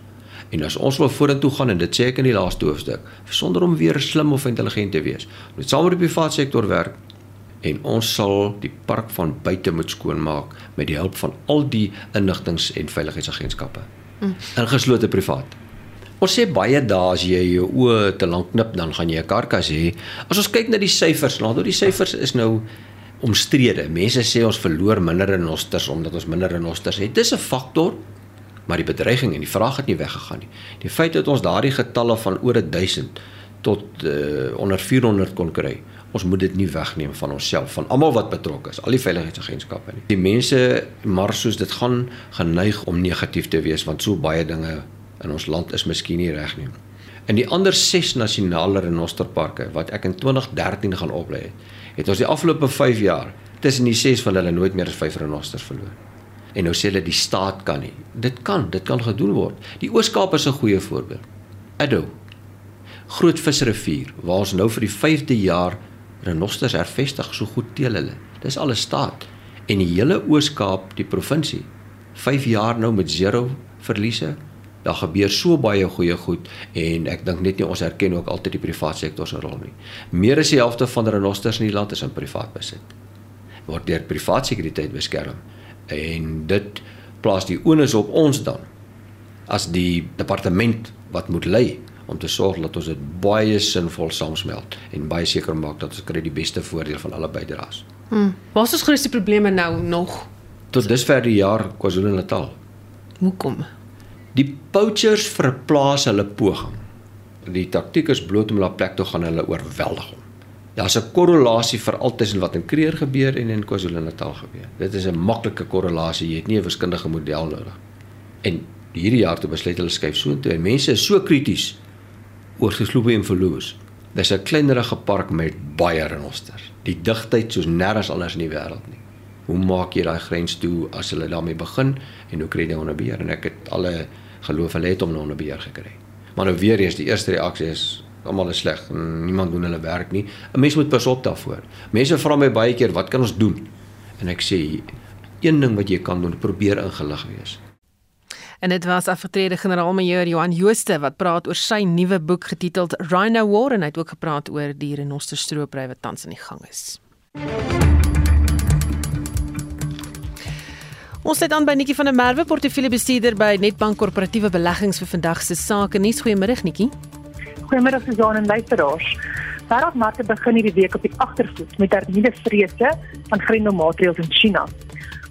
En as ons wil vorentoe gaan en dit sê ek in die laaste hoofstuk, sonder om weer slim of intelligent te wees, moet saam met die private sektor werk en ons sal die park van buite moet skoonmaak met die hulp van al die inligtings en veiligheidsagentskappe. Mm. Ingeslote privaat. Ons sê baie dae as jy jou oë te lank knip dan gaan jy 'n karkas hê. As ons kyk na die syfers, nou die syfers is nou omstrede. Mense sê ons verloor minder renosters omdat ons minder renosters het. Dis 'n faktor, maar die bedreiging en die vraag het nie weggegaan nie. Die feit dat ons daardie getalle van oor 1000 tot uh, onder 400 kon kry, ons moet dit nie wegneem van onsself, van almal wat betrokke is, al die veiligheidsagentskappe nie. Die mense maar soos dit gaan geneig om negatief te wees want so baie dinge in ons land is miskien nie reg nie. In die ander 6 nasionale renosterparke wat ek in 2013 gaan oplei het, het ons die afgelope 5 jaar tussen die 6 van hulle nooit meer as 5 renosters verloor. En nou sê hulle die staat kan nie. Dit kan, dit kan gedoen word. Die Oos-Kaap is 'n goeie voorbeeld. Addo. Groot visrivier waar ons nou vir die 5de jaar renosters hervestig so goed teel hulle. Dis al 'n staat en die hele Oos-Kaap, die provinsie, 5 jaar nou met 0 verliese daar gebeur so baie goeie goed en ek dink net nie ons erken ook altyd die private sektor se rol nie. Meer as die helfte van renosters in die land is in privaat besit. Word deur private sekuriteit beskerm en dit plaas die onus op ons dan as die departement wat moet lei om te sorg dat ons dit baie sinvol saamsmelt en baie seker maak dat ons kry die beste voordeel van alle bydraes. Hmm. Wat is ons grootste probleme nou nog? Tot dusver die jaar KwaZulu-Natal. Hoekom? Die poachers verplaas hulle poging. Die taktik is bloot om hulle plek toe gaan hulle oorweldig. Daar's 'n korrelasie vir altussen wat in Kreer gebeur en in KwaZulu-Natal gebeur. Dit is 'n maklike korrelasie. Jy het nie 'n wiskundige model nodig. En hierdie jaar toe besluit hulle skuif so intoe en mense is so krities oor gesloopie en verloos. Dis 'n kleinerige park met baie renosters. Die digtheid soos nêrens anders in die wêreld nie hoe maak jy daai grens toe as hulle daarmee begin en hoe kry jy onder beheer en ek het alle geloof hulle het om onder beheer gekry. Maar nou weer eens die eerste reaksie is almal is sleg. Niemand doen hulle werk nie. 'n Mens moet pas op daarvoor. Mense vra my baie keer wat kan ons doen? En ek sê een ding wat jy kan doen, probeer ingelig wees. En dit was afgetrede generaal-majoor Johan Jooste wat praat oor sy nuwe boek getiteld Rhino War en hy het ook gepraat oor die renosterstroopry wat tans in die gang is. Ons sit aan by Netjie van der Merwe, portefeuljebestuurder by Netbank Korporatiewe Beleggings vir vandag se sake nuus. Goeiemiddag Netjie. Goeiemiddag Susan en luisteraars. Wêreldmarkte begin hierdie week op die agtervoet met hernieude vrese van grendelmaatreëls in China.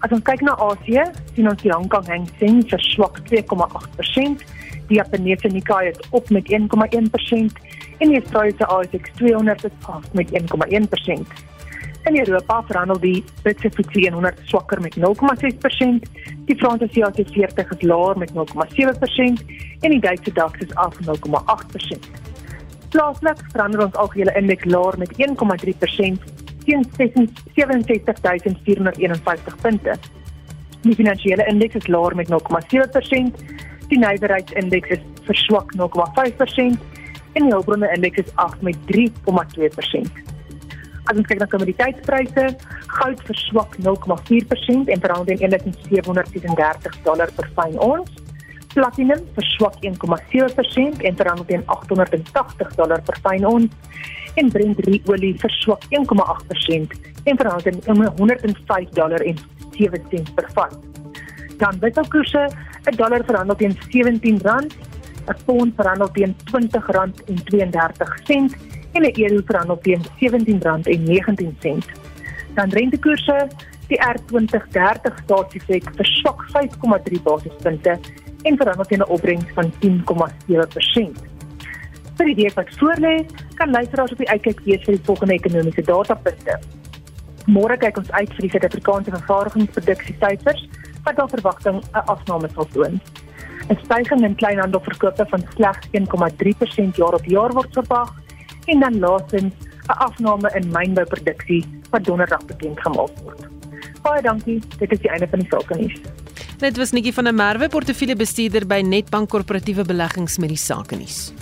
As ons kyk na Asië, sien ons die Hong Kong Hang Seng verswak 2,8%, die Japaneese Nikkei het op met 1,1% en die Australiese ASX 200 het af met 1,1%. In Europa verhandel die Britse FTSE 100 swakker met 0,6%, die Franse CAC 40 is laer met 0,7% en die Duitse DAX is af 0,8%. Plaaslik verhandel ons algehele indeks laer met 1,3% teen 67451 punte. Die finansiële indeks is laer met 0,7%, die nywerheidsindeks is verswak 0,5% en die hulpbronne indeks is af met 3,2%. As ons kyk na kommoditeitspryse, goud verswak 0,4% en verhandel teen 1736 dollar per fyn ons. Platinum verswak 1,7% en verhandel teen 880 dollar per fyn ons en Brent olie verswak 1,8% en verhandel teen 105 dollar en 7 sent per vat. Dan wisselkoerse, 'n dollar verhandel teen R17, 'n pond verhandel teen R20.32 en 'n euro verhandel teen R17.19. Dan rentekoerse, die R2030 staatsiefek verswak 5,3 basispunte en verhandel teen 'n opbrengs van 10,7% vir die week wat voorlê, kan luisteraars op die uitkyk wees vir die volgende ekonomiese datapunte. Môre kyk ons uit vir die Suid-Afrikaanse vervaardigingsproduksie wat al verwagting 'n afname sal toon. 'n Stygings in kleinhandelverkope van slegs 1,3% jaar op jaar word verwag en dan laastens 'n afname in mynbouproduksie wat donderdag bekend gemaak word. Baie dankie. Dit is die einde van die sake nuus. Dit was Nikki van der Merwe, portefeuljebestuurder by Netbank Korporatiewe Beleggings met die sake nuus.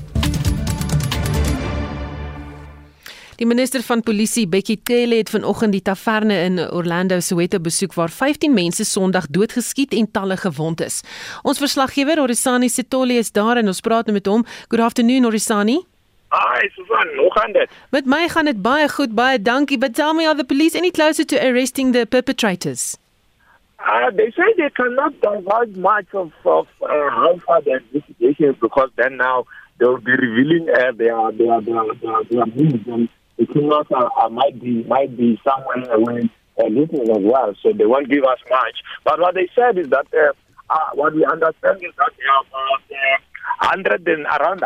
Die minister van Polisie, Bekkie Cele, het vanoggend die taverne in Orlando, Soweto besoek waar 15 mense Sondag doodgeskiet en talle gewond is. Ons verslaggewer, Orisani Sitoli, is daar en ons praat nou met hom. Good afternoon, Orisani. Hi, Susan. Hoe gaan dit? Met my gaan dit baie goed, baie dankie. But tell me, are the police any closer to arresting the perpetrators? Uh, they say they cannot divulge much of, of uh, how far the investigation is because then now they will be revealing uh, their, their, their, their, their moves and the criminals are, are, might be might be somewhere away uh, listening as well, so they won't give us much. But what they said is that uh, uh, what we understand is that there are uh, 100 and around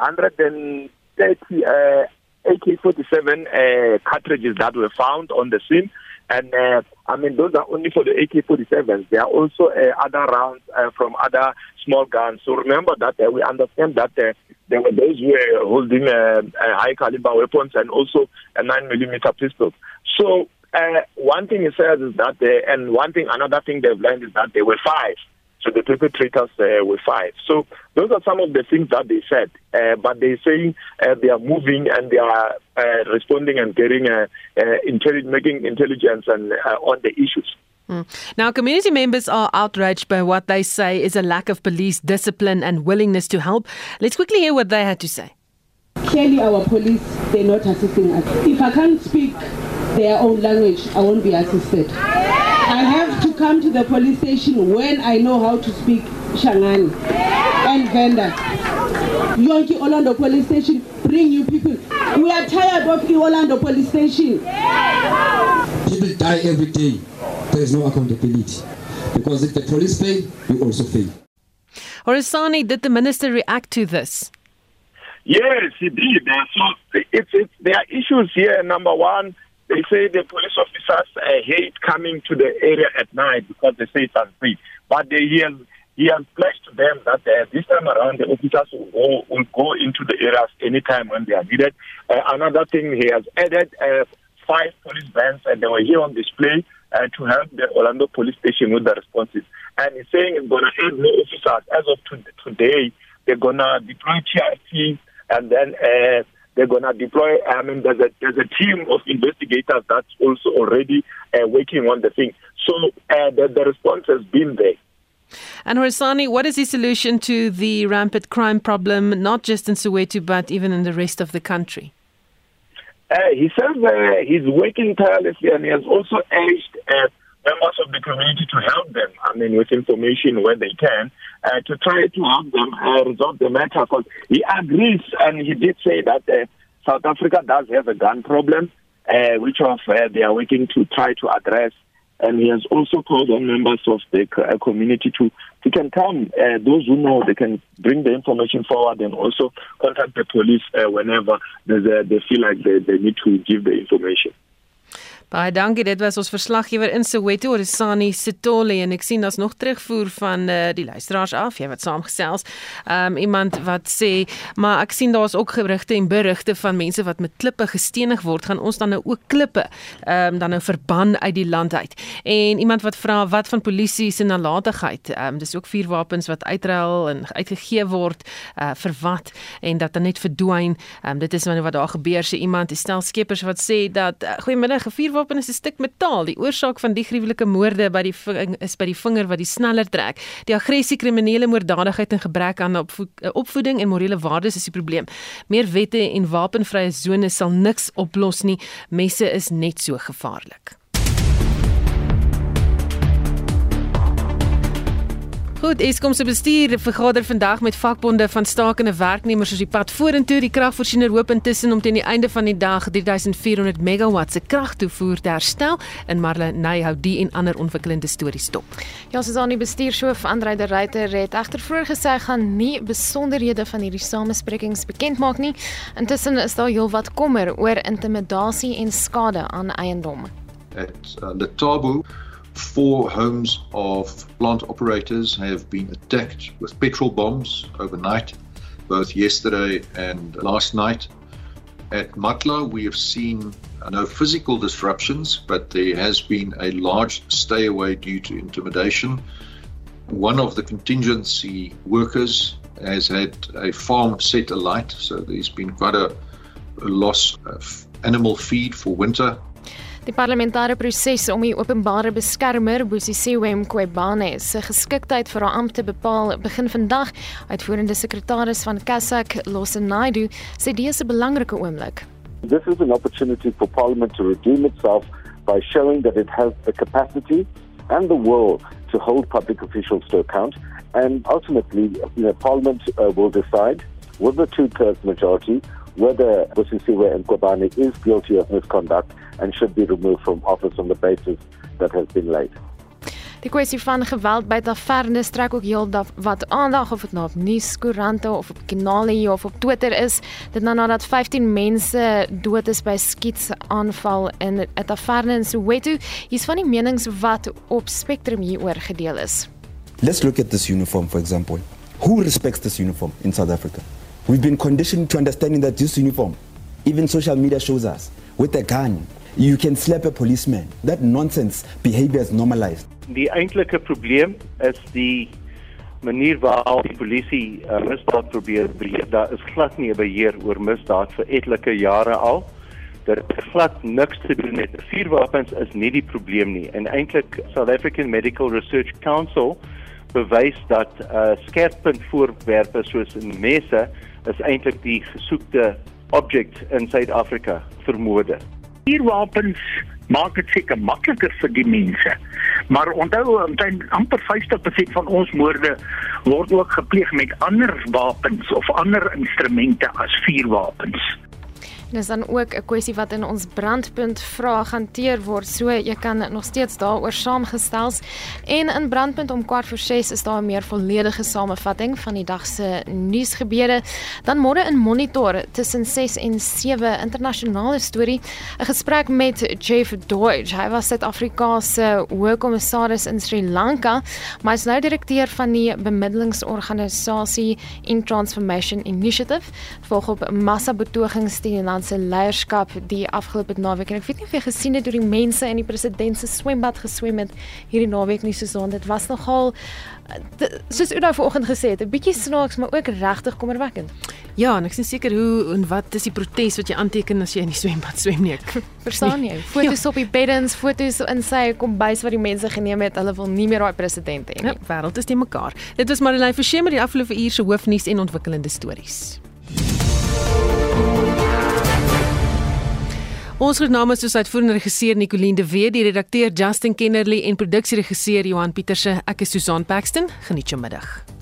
130 uh, AK-47 uh, cartridges that were found on the scene. And uh, I mean, those are only for the AK-47s. There are also uh, other rounds uh, from other small guns. So remember that uh, we understand that uh, there were those who were holding uh, high caliber weapons and also a 9 millimeter pistol. So one thing he says is that, and one thing, another thing they've learned is that there were five. So the perpetrators uh, were five. So those are some of the things that they said. Uh, but they're saying uh, they are moving and they are uh, responding and getting uh, uh, intelli- making intelligence and uh, on the issues. Hmm. Now, community members are outraged by what they say is a lack of police discipline and willingness to help. Let's quickly hear what they had to say. Clearly, our police, they're not assisting us. If I can't speak their own language, I won't be assisted. I have to come to the police station when I know how to speak Shangani and Venda. Yonki Orlando police station, bring you people. We are tired of Orlando police station. People die every day. There is no accountability. Because if the police fail, we also fail. Horisani, did the minister react to this? Yes, he did. Uh, so it's, it's, there are issues here. Number one, they say the police officers uh, hate coming to the area at night because they say it's unsafe. But they, he, has, he has pledged to them that uh, this time around the officers will go, will go into the areas anytime when they are needed. Uh, another thing, he has added uh, five police vans and they were here on display uh, to help the Orlando police station with the responses. And he's saying it's going to add more officers. As of to- today, they're going to deploy TRT and then uh, they're going to deploy. I mean, there's a there's a team of investigators that's also already uh, working on the thing. So uh, the, the response has been there. And Horisani, what is the solution to the rampant crime problem, not just in Soweto, but even in the rest of the country? Uh, he says uh, he's working tirelessly and he has also urged uh, members of the community to help them. I mean, with information where they can, uh, to try to help them uh, resolve the matter. Because he agrees, and he did say that uh, South Africa does have a gun problem, uh, which of uh, they are working to try to address. And he has also called on members of the uh, community to to can come. Those who know they can bring the information forward and also contact the police whenever a, they feel like they, they need to give the information. Baie dankie. Dit was ons verslaggewer in Soweto, Risani Sitole en ek sien daar's nog terugvoer van uh, die luisteraars af, jy wat saamgesels. Um iemand wat sê, maar ek sien daar's ook gerugte en berigte van mense wat met klippe gestenig word, gaan ons dan nou ook klippe um dan nou verban uit die land uit. En iemand wat vra wat van polisie se nalatigheid. Um dis ook vuurwapens wat uitruil en uitgegee word uh vir wat en dat dan net verdwyn. Um dit is nou wat daar gebeur sê iemand, stel skeppers wat sê dat uh, goeiemiddag, 'n vuurwapen wapen is 'n stuk metaal. Die oorsaak van die gruwelike moorde by die is by die vinger wat die sneller trek. Die aggressie, kriminele moorddadigheid en gebrek aan opvo eh, opvoeding en morele waardes is die probleem. Meer wette en wapenvrye sones sal niks oplos nie. Messe is net so gevaarlik. Goed, Eskom se bestuur vergader vandag met vakbonde van stakende werknemers oor die pad vorentoe. Die kragvoorsiener hoop intussen om teen die einde van die dag 3400 megawatt se kragtoevoer te herstel en Marlenae hou die en ander ontwikkelende stories dop. Ja, soos aan die bestuurshoof Andrei de Ruyter het egter vroeër gesê gaan nie besonderhede van hierdie samesprekings bekend maak nie. Intussen is daar heelwat kommer oor intimidasie en skade aan eiendom. At uh, Letabo Four homes of plant operators have been attacked with petrol bombs overnight, both yesterday and last night. At Matla, we have seen uh, no physical disruptions, but there has been a large stay away due to intimidation. One of the contingency workers has had a farm set alight, so there's been quite a, a loss of animal feed for winter Die parlementêre proses om die openbare beskermer Bosisiwe Mqobane se geskiktheid vir haar ampt te bepaal begin vandag. Uitvoerende sekretaris van Kasak, Losenaidu, sê dit is 'n belangrike oomblik. This is an opportunity for parliament to redeem itself by showing that it has the capacity and the will to hold public officials to account and ultimately you know, parliament uh, will decide with a two-thirds majority whether Bosisiwe Mqobane is guilty of misconduct and should be removed from office on the basis that has been laid. Die kwessie van geweld by tavernes trek ook heel wat aandag of dit nou op nuuskoerante of op Kinali of op Twitter is. Dit nou nadat 15 mense dood is by skietsaanval in 'n taverne in Soweto. Hier's van die menings wat op Spectrum hieroor gedeel is. Let's look at this uniform for example. Who respects this uniform in South Africa? We've been conditioned to understanding that this uniform, even social media shows us, with a gun, you can slap a policeman. That nonsense behavior is normalized. Die eintlike probleem is die manier waarop die polisie uh, misdaad probeer beheer. Daar is glad nie 'n beheer oor misdaad vir etlike jare al. Is glad niks te doen met vuurwapens is nie die probleem nie. En eintlik South African Medical Research Council bewys dat uh, skerppunt voorwerpe soos messe is eintlik die gesoekte object in Suid-Afrika vir moorde vuurwapens maak dit seker makliker vir die mense. Maar onthou omtrent amper 50% van ons moorde word ook gepleeg met ander wapens of ander instrumente as vuurwapens. Dis dan ook 'n kwessie wat in ons brandpunt vraag hanteer word. So jy kan nog steeds daaroor saamgestels. En in brandpunt om kwart voor 6 is daar 'n meer volledige samevatting van die dag se nuusgebeure. Dan môre in Monitor tussen 6 en 7 internasionale storie, 'n gesprek met Jeff Deutsch. Hy was Suid-Afrikaanse hoofkommissaris in Sri Lanka, maar is nou direkteur van die bemiddelingsorganisasie In Transformation Initiative. Volg op massa betogings teen Nederland se leierskap die afgelope naweek en ek weet nie of jy gesien het hoe die mense in die president se swembad geswem het hierdie naweek nie soos dit was nogal soos u nou vanoggend gesê het 'n bietjie snaaks maar ook regtig kommerwekkend. Ja, en ek sien seker hoe en wat is die protes wat jy aanteken as jy in die swembad swem nie. Ek verstaan jy. Fotos ja. op die beddens, fotos in sy kombuis wat die mense geneem het. Hulle wil nie meer daai president hê nie. Ja, wêreld is te mekaar. Dit was Marlene Forsie met die afgelope uur se hoofnuus en ontwikkelende stories. Ons groet namens soos uitvoerende regisseur Nicoline de Wet, die redakteur Justin Kennerly en produksieregisseur Johan Pieterse. Ek is Susan Paxton. Geniet jou middag.